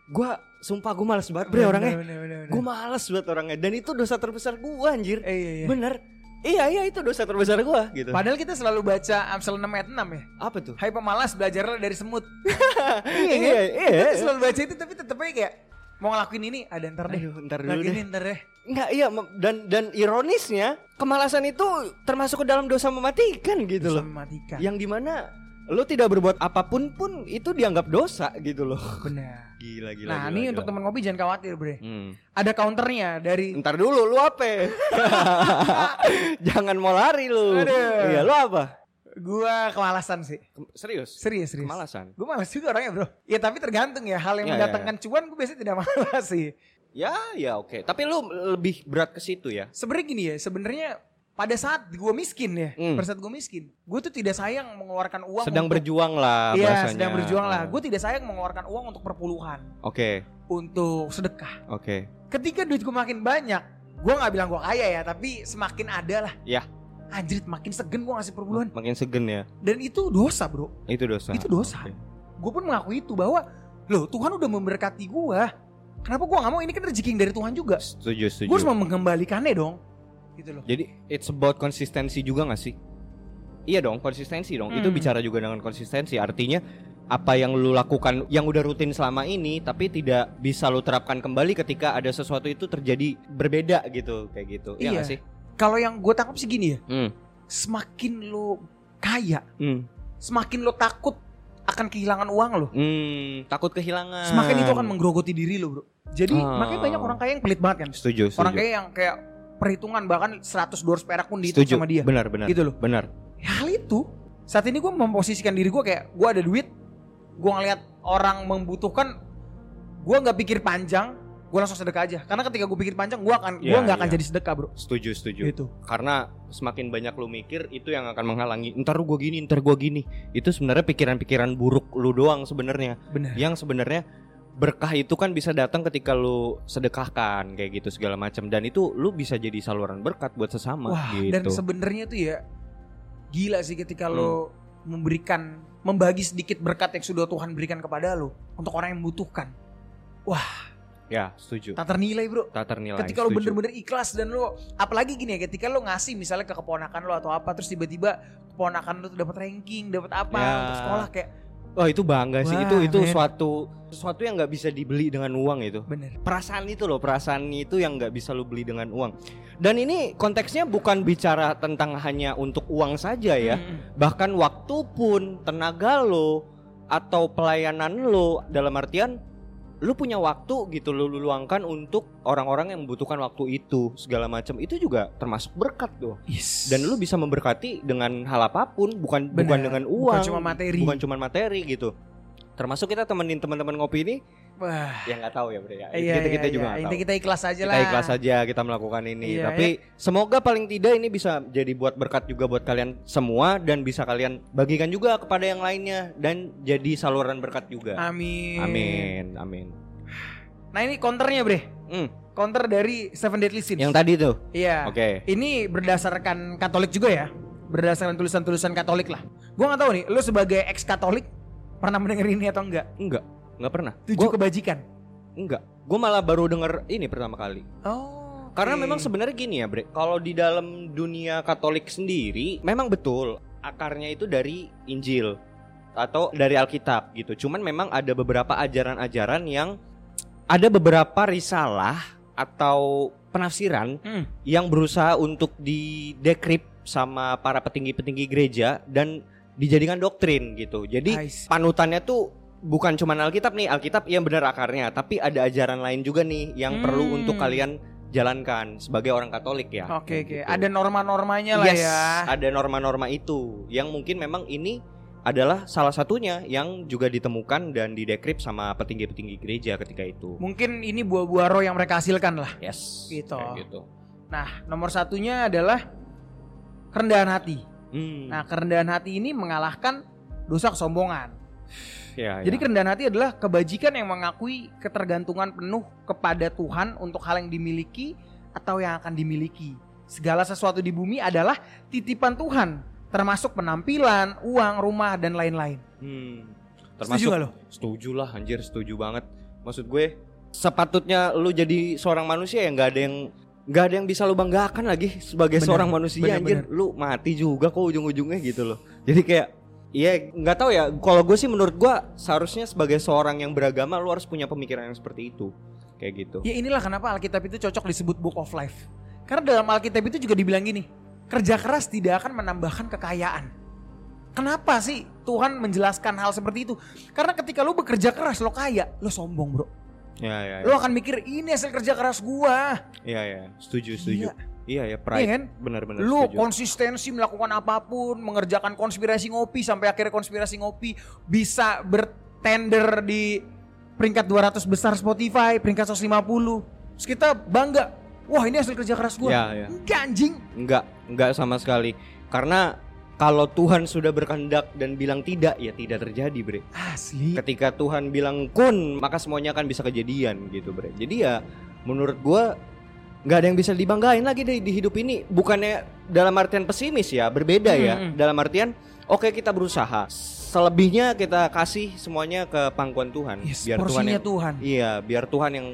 gua sumpah gua males banget bre orangnya. Bener, bener, bener. Gua males banget orangnya dan itu dosa terbesar gua anjir. Eh, iya, iya. Bener. Iya iya itu dosa terbesar gua gitu. Padahal kita selalu baca Amsal 6 ayat 6 ya. Apa tuh? Hai pemalas belajarlah dari semut. [LAUGHS] iya iya, iya. Kita selalu baca itu tapi tetep aja kayak mau ngelakuin ini ada ntar deh. Aduh, ntar dulu Ngelakuin deh. ini ntar deh. Enggak iya dan dan ironisnya kemalasan itu termasuk ke dalam dosa mematikan gitu Bisa loh. mematikan. Yang di mana lo tidak berbuat apa pun pun itu dianggap dosa gitu loh. Benar. Gila gila. Nah, ini untuk teman ngopi jangan khawatir, Bre. Hmm. Ada counternya dari Ntar dulu lu apa? [LAUGHS] Jangan mau lari lu. Aduh. Iya lu apa? gua kemalasan sih. Serius? Serius, serius. Kemalasan. Gue malas juga orangnya, Bro. Ya tapi tergantung ya, hal yang Ya, ya, mendatangkan cuan gue biasanya tidak [LAUGHS] malas sih. Ya ya oke. Tapi lu lebih berat ke situ ya. Sebenarnya gini ya, sebenarnya pada saat gue miskin ya, Hmm. pada saat gue miskin, gue tuh tidak sayang mengeluarkan uang Sedang untuk berjuang lah Iya, bahasanya. sedang berjuang lah. Hmm. Gue tidak sayang mengeluarkan uang untuk perpuluhan, Oke, untuk sedekah. oke. Ketika duit gue makin banyak, gue nggak bilang gue kaya ya, tapi semakin ada lah. Ya. Anjrit, makin segen gue ngasih perpuluhan. Makin segen ya. Dan itu dosa bro. Itu dosa. Itu dosa. Oke. Gue pun mengakui itu bahwa, loh Tuhan udah memberkati gue. Kenapa gue nggak mau? Ini kan rezeki yang dari Tuhan juga. Setuju, setuju. Gue harus mengembalikannya dong. Gitu loh. Jadi it's about konsistensi juga gak sih? Iya dong, konsistensi dong. Itu Hmm. bicara juga dengan konsistensi. Artinya apa yang lu lakukan yang udah rutin selama ini tapi tidak bisa lu terapkan kembali ketika ada sesuatu itu terjadi berbeda gitu kayak gitu. Iya Iya. gak sih? Kalau yang gue tangkap sih gini ya, Hmm. semakin lo kaya, Hmm. semakin lo takut akan kehilangan uang lo. Hmm, takut kehilangan. Semakin itu akan menggerogoti diri lo bro. Jadi Ah. makanya banyak orang kaya yang pelit banget kan. Setuju, setuju. Orang kaya yang kayak perhitungan bahkan 100 dolar perak pun dihitung Setuju. sama dia. Benar, benar. Gitu loh. Benar. Hal itu saat ini gue memposisikan diri gue kayak gue ada duit, gue ngeliat orang membutuhkan, gue nggak pikir panjang, gue langsung sedekah aja. Karena ketika gue pikir panjang, gue akan gue Iya, nggak akan iya. jadi sedekah bro. Setuju, setuju. Gitu. Karena semakin banyak lu mikir itu yang akan menghalangi. Ntar gua gini, ntar gua gini. Itu sebenarnya pikiran-pikiran buruk lu doang sebenarnya. Benar. yang sebenarnya berkah itu kan bisa datang ketika lu sedekahkan kayak gitu segala macam dan itu lu bisa jadi saluran berkat buat sesama Wah, gitu. dan sebenarnya tuh ya gila sih ketika Hmm. lo memberikan membagi sedikit berkat yang sudah Tuhan berikan kepada lo untuk orang yang membutuhkan. ya, setuju. Tak ternilai, Bro. Tak ternilai. ketika lo setuju. bener-bener ikhlas dan lo apalagi gini ya ketika lo ngasih misalnya ke keponakan lo atau apa terus tiba-tiba keponakan lo tuh dapat ranking, dapat apa Ya. untuk sekolah kayak Wah, itu bangga sih. Wah, Itu itu men. suatu sesuatu yang nggak bisa dibeli dengan uang itu. bener. Perasaan itu loh, perasaan itu yang nggak bisa lu beli dengan uang. Dan ini konteksnya bukan bicara tentang hanya untuk uang saja ya. Mm-mm. bahkan waktu pun tenaga lo atau pelayanan lo dalam artian lu punya waktu gitu lu, lu luangkan untuk orang-orang yang membutuhkan waktu itu segala macam itu juga termasuk berkat tuh Yes. dan lu bisa memberkati dengan hal apa pun bukan Benar. bukan dengan uang Bukan cuma materi. bukan cuma materi gitu termasuk kita temenin teman-teman ngopi ini Wah. yang nggak tahu ya bre ya Iya, kita kita iya, juga iya. nggak tahu kita ikhlas aja kita lah. ikhlas saja kita melakukan ini Iya, tapi semoga paling tidak ini bisa jadi buat berkat juga buat kalian semua dan bisa kalian bagikan juga kepada yang lainnya dan jadi saluran berkat juga Amin. amin amin Nah ini counternya bre. Hmm, Counter dari Seven Deadly Sins. yang tadi tuh Iya. oke Ini berdasarkan Katolik juga ya. Berdasarkan tulisan-tulisan Katolik lah. Gua nggak tahu nih, lu sebagai ex Katolik pernah mendengar ini atau enggak? enggak enggak pernah Tujuh Gua- kebajikan. enggak gue malah baru denger ini pertama kali Oh. karena oke. memang sebenarnya gini ya bre kalau di dalam dunia Katolik sendiri memang betul akarnya itu dari Injil atau dari Alkitab gitu cuman memang ada beberapa ajaran-ajaran yang ada beberapa risalah atau penafsiran Hmm. yang berusaha untuk didekrip sama para petinggi-petinggi gereja dan dijadikan doktrin gitu. Jadi panutannya tuh bukan cuma Alkitab nih, Alkitab yang benar akarnya, tapi ada ajaran lain juga nih yang perlu Hmm. untuk kalian jalankan sebagai orang Katolik ya. Oke Kayak oke. gitu. Ada norma-normanya lah Yes, ya. ada norma-norma itu yang mungkin memang ini adalah salah satunya yang juga ditemukan dan didekrip sama petinggi-petinggi gereja ketika itu. Mungkin ini buah-buah roh yang mereka hasilkan lah. Yes. Gitu. kayak gitu. Nah, nomor satunya adalah kerendahan hati. Hmm, Nah, kerendahan hati ini mengalahkan dosa kesombongan. Ya, Jadi ya. kerendahan hati adalah kebajikan yang mengakui ketergantungan penuh kepada Tuhan untuk hal yang dimiliki atau yang akan dimiliki. Segala sesuatu di bumi adalah titipan Tuhan, termasuk penampilan, uang, rumah, dan lain-lain. Hmm. Setuju gak lo? Setuju lah, anjir setuju banget. Maksud gue sepatutnya lu jadi seorang manusia yang nggak ada yang nggak ada yang bisa lu banggakan lagi sebagai Bener, seorang manusia bener, anjir. Lu mati juga kok ujung-ujungnya gitu loh. Jadi kayak Iya, nggak tahu ya. Kalau gue sih menurut gue seharusnya sebagai seorang yang beragama lu harus punya pemikiran yang seperti itu, kayak gitu. Ya inilah kenapa Alkitab itu cocok disebut Book of Life. Karena dalam Alkitab itu juga dibilang gini, kerja keras tidak akan menambahkan kekayaan. Kenapa sih Tuhan menjelaskan hal seperti itu? Karena ketika lu bekerja keras lo kaya, lo sombong bro. Ya, ya, Lo akan mikir ini hasil kerja keras gua. Iya, ya. Setuju, setuju. Iya. Iya ya, pride. Iya kan? Benar-benar Lu setuju. konsistensi melakukan apa pun, mengerjakan konspirasi ngopi sampai akhirnya konspirasi ngopi bisa bertender di peringkat 200 besar Spotify, peringkat 150. Terus kita bangga, wah ini hasil kerja keras gua. Ya, ya. Enggak anjing. Enggak, enggak sama sekali. Karena kalau Tuhan sudah berkehendak dan bilang tidak, ya tidak terjadi, Bre. Asli. Ketika Tuhan bilang kun, maka semuanya akan bisa kejadian gitu, Bre. Jadi ya menurut gua nggak ada yang bisa dibanggain lagi di, di hidup ini. Bukannya dalam artian pesimis ya, berbeda ya. Hmm, hmm. Dalam artian oke kita berusaha. Selebihnya kita kasih semuanya ke pangkuan Tuhan. Yes, biar Tuhan yang, Tuhan. Iya, biar Tuhan yang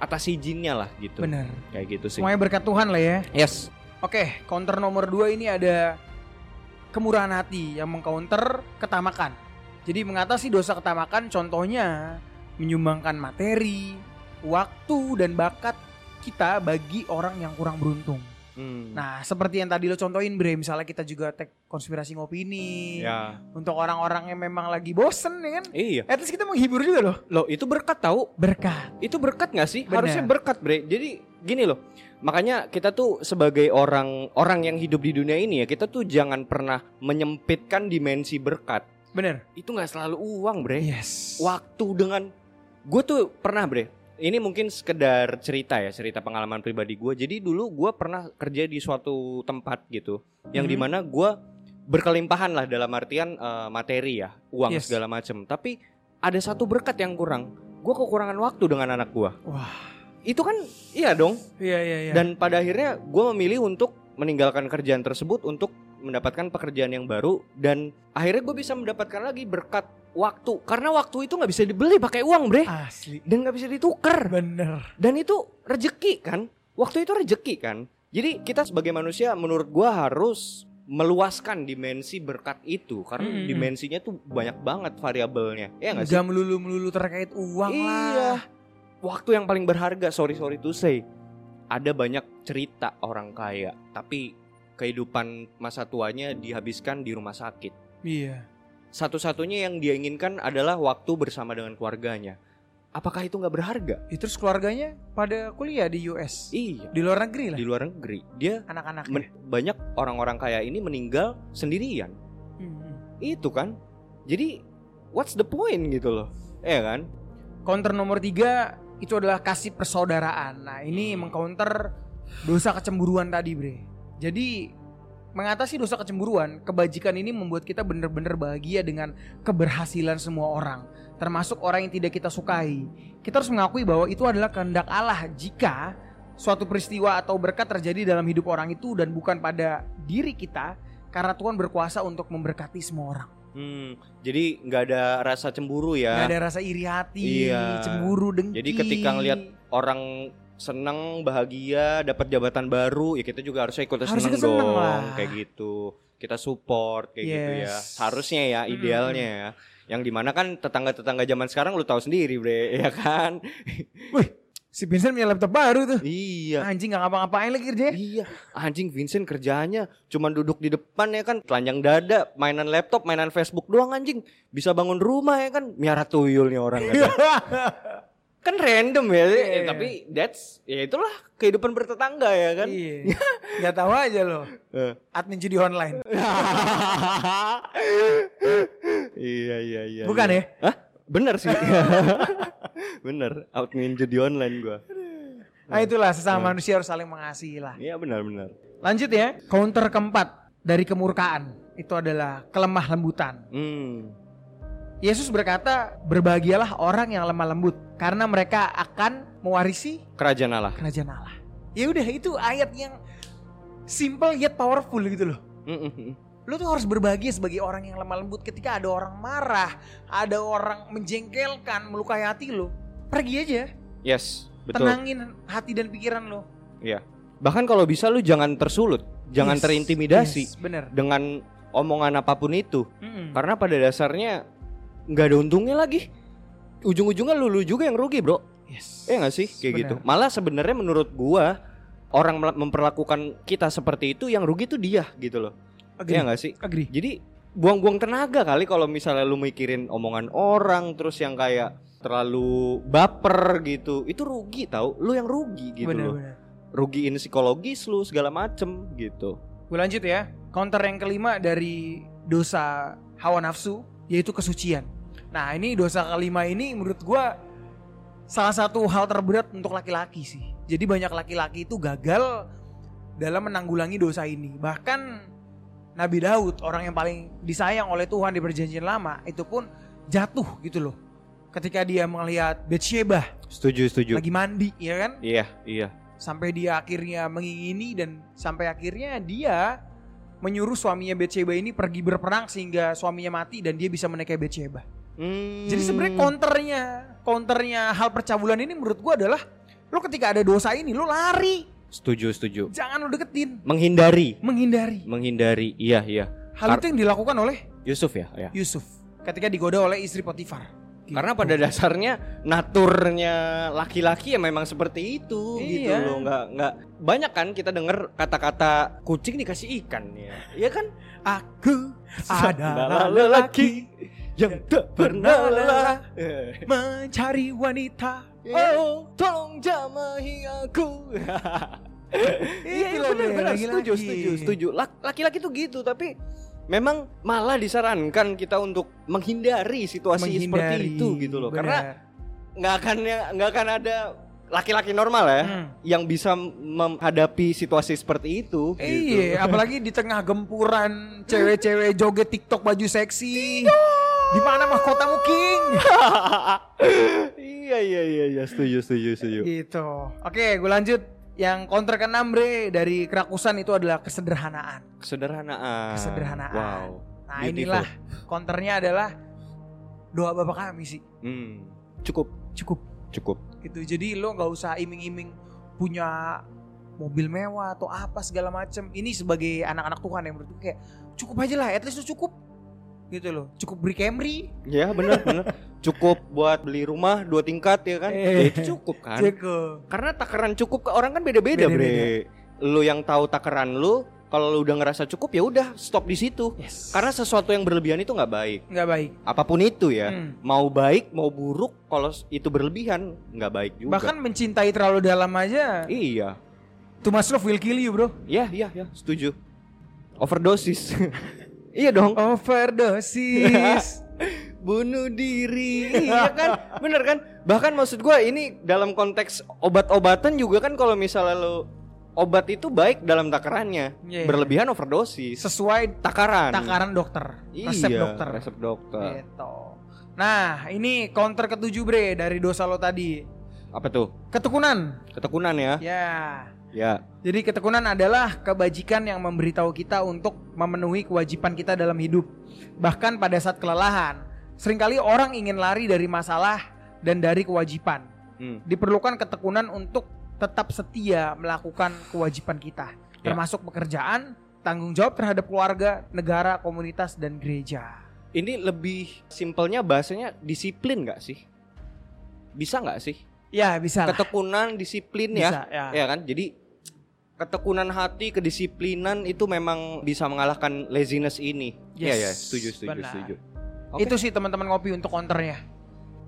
atas izinnya lah gitu. Bener. Kayak gitu sih. Semuanya berkat Tuhan lah ya. Yes. Oke, counter nomor dua ini ada kemurahan hati yang mengcounter ketamakan. Jadi mengatasi dosa ketamakan contohnya menyumbangkan materi, waktu dan bakat kita bagi orang yang kurang beruntung. Hmm. Nah, seperti yang tadi lo contohin Bre, misalnya kita juga tag konspirasi ngopi ini ya. untuk orang-orang yang memang lagi bosen ya kan. Iya. At least kita menghibur juga loh. Loh, itu berkat tahu? Berkat. Itu berkat gak sih? Bener. Harusnya berkat, Bre. Jadi gini loh. Makanya kita tuh sebagai orang orang yang hidup di dunia ini ya, kita tuh jangan pernah menyempitkan dimensi berkat. Bener. Itu nggak selalu uang, Bre. Yes. Waktu dengan gue tuh pernah, Bre. Ini mungkin sekedar cerita ya, cerita pengalaman pribadi gue. Jadi dulu gue pernah kerja di suatu tempat gitu, yang Mhm. di mana gue berkelimpahan lah dalam artian eh, materi ya, uang Yes. segala macem. Tapi ada satu berkat yang kurang. Gue kekurangan waktu dengan anak gue. Wah. Itu kan iya dong. Iya iya iya. Dan pada akhirnya gue memilih untuk meninggalkan kerjaan tersebut untuk mendapatkan pekerjaan yang baru dan akhirnya gue bisa mendapatkan lagi berkat waktu karena waktu itu nggak bisa dibeli pakai uang bre asli. dan nggak bisa ditukar Bener. dan itu rejeki kan waktu itu rejeki kan jadi kita sebagai manusia menurut gue harus meluaskan dimensi berkat itu karena Mm-mm. dimensinya tuh banyak banget variabelnya ya nggak sih melulu melulu terkait uang Iya. lah. waktu yang paling berharga sorry sorry to say ada banyak cerita orang kaya tapi kehidupan masa tuanya dihabiskan di rumah sakit Iya. satu-satunya yang dia inginkan adalah waktu bersama dengan keluarganya apakah itu nggak berharga Ya, terus keluarganya pada kuliah di US. iya Di luar negeri lah. di luar negeri dia Anak-anaknya. men- banyak orang-orang kaya ini meninggal sendirian Hmm. itu kan jadi what's the point gitu loh ya kan Counter nomor tiga itu adalah kasih persaudaraan. Nah ini mengcounter dosa kecemburuan tadi bre. Jadi mengatasi dosa kecemburuan, kebajikan ini membuat kita benar-benar bahagia dengan keberhasilan semua orang, termasuk orang yang tidak kita sukai. Kita harus mengakui bahwa itu adalah kehendak Allah jika suatu peristiwa atau berkat terjadi dalam hidup orang itu dan bukan pada diri kita, karena Tuhan berkuasa untuk memberkati semua orang. Hmm, jadi nggak ada rasa cemburu ya Gak ada rasa iri hati, Iya. cemburu, dengki. Jadi ketika ngelihat orang seneng bahagia dapat jabatan baru ya kita juga harusnya ikut Harus seneng dong lah. kayak gitu kita support kayak gitu ya Yes. harusnya ya Mm. idealnya ya yang di mana kan tetangga-tetangga zaman sekarang lu tahu sendiri bre [LAUGHS] ya kan si Vincent punya laptop baru tuh. iya Anjing gak ngapa-ngapain lagi kerjanya. Iya, anjing Vincent kerjanya cuman duduk di depan ya kan, telanjang dada, mainan laptop, mainan Facebook doang anjing. Bisa bangun rumah ya kan, miara tuyul nih orang [LAUGHS] kata. Kan random ya, eh, tapi that's ya itulah kehidupan bertetangga ya kan. Iya. Gak tahu aja loh. Eh. Admin judi online. [LAUGHS] iya iya iya. Bukan iya. ya? Hah? Bener sih. [LAUGHS] bener, admin judi online gua. Nah itulah sesama manusia harus saling mengasihi lah. Iya benar benar. Lanjut ya. Counter keempat dari kemurkaan. Itu adalah kelemah lembutan. Hmm. Yesus berkata, berbahagialah orang yang lemah lembut. Karena mereka akan mewarisi Kerajaan Allah. kerajaan Allah. Ya udah itu ayat yang simple yet powerful gitu loh. Mm-mm. Lu tuh harus berbahagia sebagai orang yang lemah lembut ketika ada orang marah, ada orang menjengkelkan, melukai hati lo. Pergi aja, Yes, betul. tenangin hati dan pikiran lo. Iya. Bahkan kalau bisa lu jangan tersulut, jangan Yes, terintimidasi yes, bener. dengan omongan apa pun itu. Mm-mm. Karena pada dasarnya nggak ada untungnya lagi. Ujung-ujungnya lu, lu juga yang rugi, Bro. Yes. Iya gak sih? Kayak Bener. gitu. Malah sebenarnya menurut gua orang memperlakukan kita seperti itu yang rugi tuh dia gitu loh. Iya gak sih? Agree. Jadi buang-buang tenaga kali kalau misalnya lu mikirin omongan orang terus yang kayak terlalu baper gitu. Itu rugi tau. Lu yang rugi gitu bener, loh. bener. Rugiin psikologis lu segala macem gitu. Gue lanjut ya. Counter yang kelima dari dosa hawa nafsu yaitu kesucian. Nah ini dosa kelima ini menurut gua salah satu hal terberat untuk laki-laki sih. Jadi banyak laki-laki itu gagal dalam menanggulangi dosa ini. Bahkan Nabi Daud orang yang paling disayang oleh Tuhan di perjanjian lama itu pun jatuh gitu loh. Ketika dia melihat Bathsheba Setuju, setuju. lagi mandi ya kan Iya, iya. sampai dia akhirnya mengingini dan sampai akhirnya dia menyuruh suaminya Bathsheba ini pergi berperang sehingga suaminya mati dan dia bisa menikahi Bathsheba. Hmm. Jadi sebenarnya counternya, counternya hal percabulan ini menurut gua adalah lo ketika ada dosa ini lo lari, setuju, setuju. jangan lo deketin, Menghindari, menghindari. menghindari. Iya, iya. Hal itu yang dilakukan oleh Yusuf ya, ya. Yusuf ketika digoda oleh istri Potifar. Gitu. Karena pada dasarnya naturnya laki-laki ya memang seperti itu gitu Iya. loh, nggak nggak banyak kan kita dengar kata-kata kucing dikasih ikan ya, Iya kan? aku Adalah adalah lelaki lelaki yang tak pernah lelah. mencari wanita. Oh, tolong jamahi aku. [LAUGHS] Iya, Itu loh, benar. Setuju, setuju, setuju. Lak- Laki-laki tuh gitu, tapi memang malah disarankan kita untuk menghindari situasi seperti Menghindari. itu gitu loh. Karena Benar. nggak akan nggak akan ada laki-laki normal ya Hmm. yang bisa menghadapi situasi seperti itu. gitu. Iya, apalagi di tengah gempuran [LAUGHS] cewek-cewek joget TikTok baju seksi. Di mana mahkotamu King? [LAUGHS] iya iya iya iya setuju setuju setuju. gitu. Oke, gue lanjut. Yang counter keenam bre dari kerakusan itu adalah kesederhanaan. Kesederhanaan. Kesederhanaan. Wow. Nah Beautiful. inilah counternya adalah doa bapak kami sih. Hmm. Cukup Cukup cukup. gitu. Jadi lo nggak usah iming-iming punya mobil mewah atau apa segala macem. Ini sebagai anak-anak Tuhan yang menurut gue kayak cukup aja lah. At least lo cukup gitu loh. Cukup beli Camry. Ya benar benar. Cukup buat beli rumah dua tingkat ya kan? Eh. Ya, itu cukup kan? Cukup. Karena takaran cukup ke orang kan beda-beda, Beda-beda. Bre. Lu yang tahu takaran lu, kalau lu udah ngerasa cukup ya udah stop di situ. Yes. Karena sesuatu yang berlebihan itu nggak baik. nggak baik. Apa pun itu ya, Hmm. mau baik mau buruk, kalau itu berlebihan nggak baik juga. Bahkan mencintai terlalu dalam aja. iya, Too much love will kill you bro. iya iya ya, setuju. Overdosis. [LAUGHS] iya dong. Overdosis. [LAUGHS] Bunuh diri, iya kan? [LAUGHS] Bener kan? Bahkan maksud gua ini dalam konteks obat-obatan juga kan kalau misalnya lo obat itu baik dalam takarannya, Iya. berlebihan overdosis. Sesuai takaran. takaran dokter. Resep Iya, dokter. Resep dokter. Gitu. Nah ini counter ketujuh bre dari dosa lo tadi. Apa tuh? Ketekunan. Ketekunan ya? Ya. Ya. Jadi ketekunan adalah kebajikan yang memberitahu kita untuk memenuhi kewajiban kita dalam hidup. Bahkan pada saat kelelahan. Seringkali orang ingin lari dari masalah dan dari kewajiban. Hmm. Diperlukan ketekunan untuk tetap setia melakukan kewajiban kita. Ya. Termasuk pekerjaan, tanggung jawab terhadap keluarga, negara, komunitas, dan gereja. Ini lebih simpelnya bahasanya disiplin nggak sih? Bisa nggak sih? Ya bisa lah. Ketekunan, disiplin Bisa, ya. ya. Ya kan? Jadi ketekunan hati, kedisiplinan itu memang bisa mengalahkan laziness ini. Iya Yes, ya, setuju, setuju, benar. setuju. Oke. Itu sih teman-teman ngopi untuk counternya.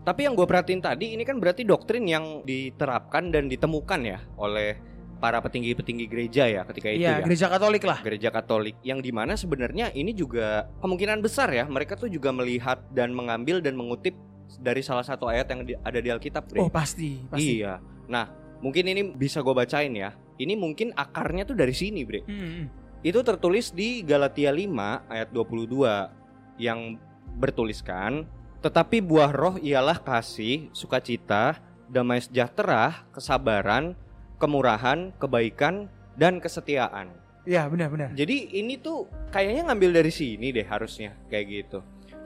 Tapi yang gue perhatiin tadi ini kan berarti doktrin yang diterapkan dan ditemukan ya oleh para petinggi-petinggi gereja ya ketika itu Iya, ya. gereja Katolik lah. Gereja Katolik yang di mana sebenarnya ini juga kemungkinan besar ya mereka tuh juga melihat dan mengambil dan mengutip dari salah satu ayat yang di- ada di Alkitab. Bre. Oh pasti, pasti. Iya. Nah mungkin ini bisa gue bacain ya. Ini mungkin akarnya tuh dari sini bre. Hmm, hmm. Itu tertulis di Galatia 5 ayat 22 yang bertuliskan tetapi buah roh ialah kasih, sukacita, damai sejahtera, kesabaran, kemurahan, kebaikan, dan kesetiaan. Iya benar-benar. Jadi ini tuh kayaknya ngambil dari sini deh harusnya kayak gitu.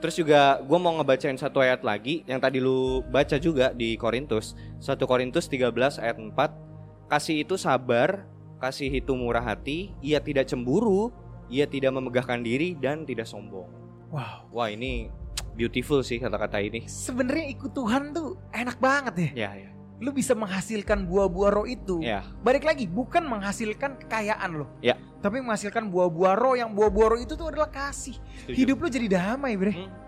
Terus juga gue mau ngebacain satu ayat lagi yang tadi lu baca juga di Korintus 1 Korintus 13 ayat 4 Kasih itu sabar, kasih itu murah hati, ia tidak cemburu, ia tidak memegahkan diri dan tidak sombong. Wow. Wah, ini beautiful sih kata-kata ini. Sebenarnya ikut Tuhan tuh enak banget ya. Ya, ya. Lu bisa menghasilkan buah-buah roh itu. Ya, Balik lagi, bukan menghasilkan kekayaan lo. Ya. Tapi menghasilkan buah-buah roh yang buah-buah roh itu tuh adalah kasih. setuju. Hidup lu jadi damai, Bre. Hmm.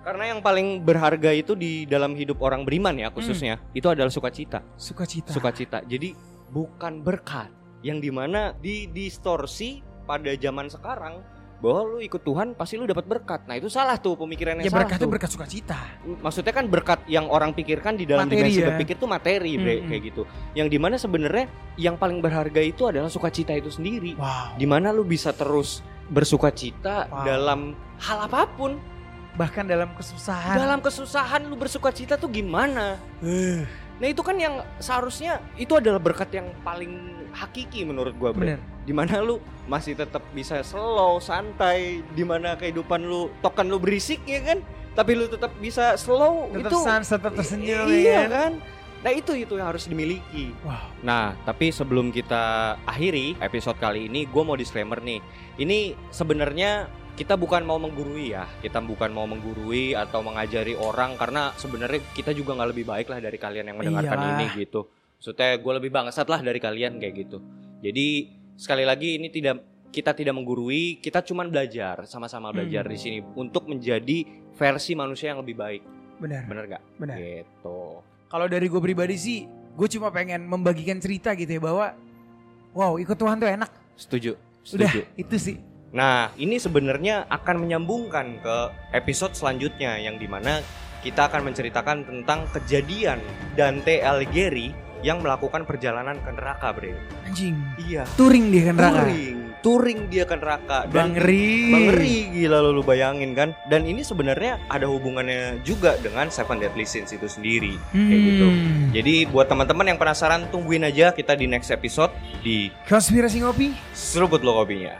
Karena yang paling berharga itu di dalam hidup orang beriman ya khususnya itu adalah sukacita. Sukacita. Sukacita. Jadi bukan berkat yang di mana didistorsi pada zaman sekarang bahwa lu ikut Tuhan pasti lu dapat berkat. Nah itu salah tuh pemikiran yang Ya salah berkat itu tuh. berkat sukacita. Maksudnya kan berkat yang orang pikirkan di dalam Materi dimensi ya. berpikir tuh materi bre, kayak gitu. Yang di mana sebenarnya yang paling berharga itu adalah sukacita itu sendiri. Wow. Di mana lu bisa terus bersukacita Wow. dalam hal apa pun. Bahkan dalam kesusahan. Dalam kesusahan lu bersukacita tuh gimana? Eh, Nah itu kan yang seharusnya itu adalah berkat yang paling hakiki menurut gua bre. bener. Di mana lu masih tetap bisa slow, santai, di mana kehidupan lu tokan lu berisik ya kan, tapi lu tetap bisa slow Tetap itu sans, tetap tersenyum iya ya kan? kan. Nah itu itu yang harus dimiliki. Wow. Nah tapi sebelum kita akhiri episode kali ini, gue mau disclaimer nih. Ini sebenarnya kita bukan mau menggurui ya, kita bukan mau menggurui atau mengajari orang karena sebenarnya kita juga nggak lebih baik lah dari kalian yang mendengarkan Iyalah. ini gitu. Maksudnya gue lebih bangsat lah dari kalian kayak gitu. Jadi sekali lagi ini tidak kita tidak menggurui, kita cuman belajar sama-sama belajar Hmm. di sini untuk menjadi versi manusia yang lebih baik. Bener. Bener gak? Bener. Gitu. Kalau dari gue pribadi sih, gue cuma pengen membagikan cerita gitu ya bahwa, wow ikut Tuhan tuh enak. Setuju. Udah Setuju. itu sih. Nah, ini sebenarnya akan menyambungkan ke episode selanjutnya yang di mana kita akan menceritakan tentang kejadian Dante Alighieri yang melakukan perjalanan ke neraka, Bre. Anjing. Iya. Touring dia kan neraka. Touring, touring dia ke neraka. Bang Ri. Bang Ri, gila lu, lu bayangin kan. Dan ini sebenarnya ada hubungannya juga dengan Seven Deadly Sins itu sendiri. Kayak gitu. Hmm. Jadi buat teman-teman yang penasaran tungguin aja kita di next episode di Konspirasi ngopi. Seruput Lo Kopinya.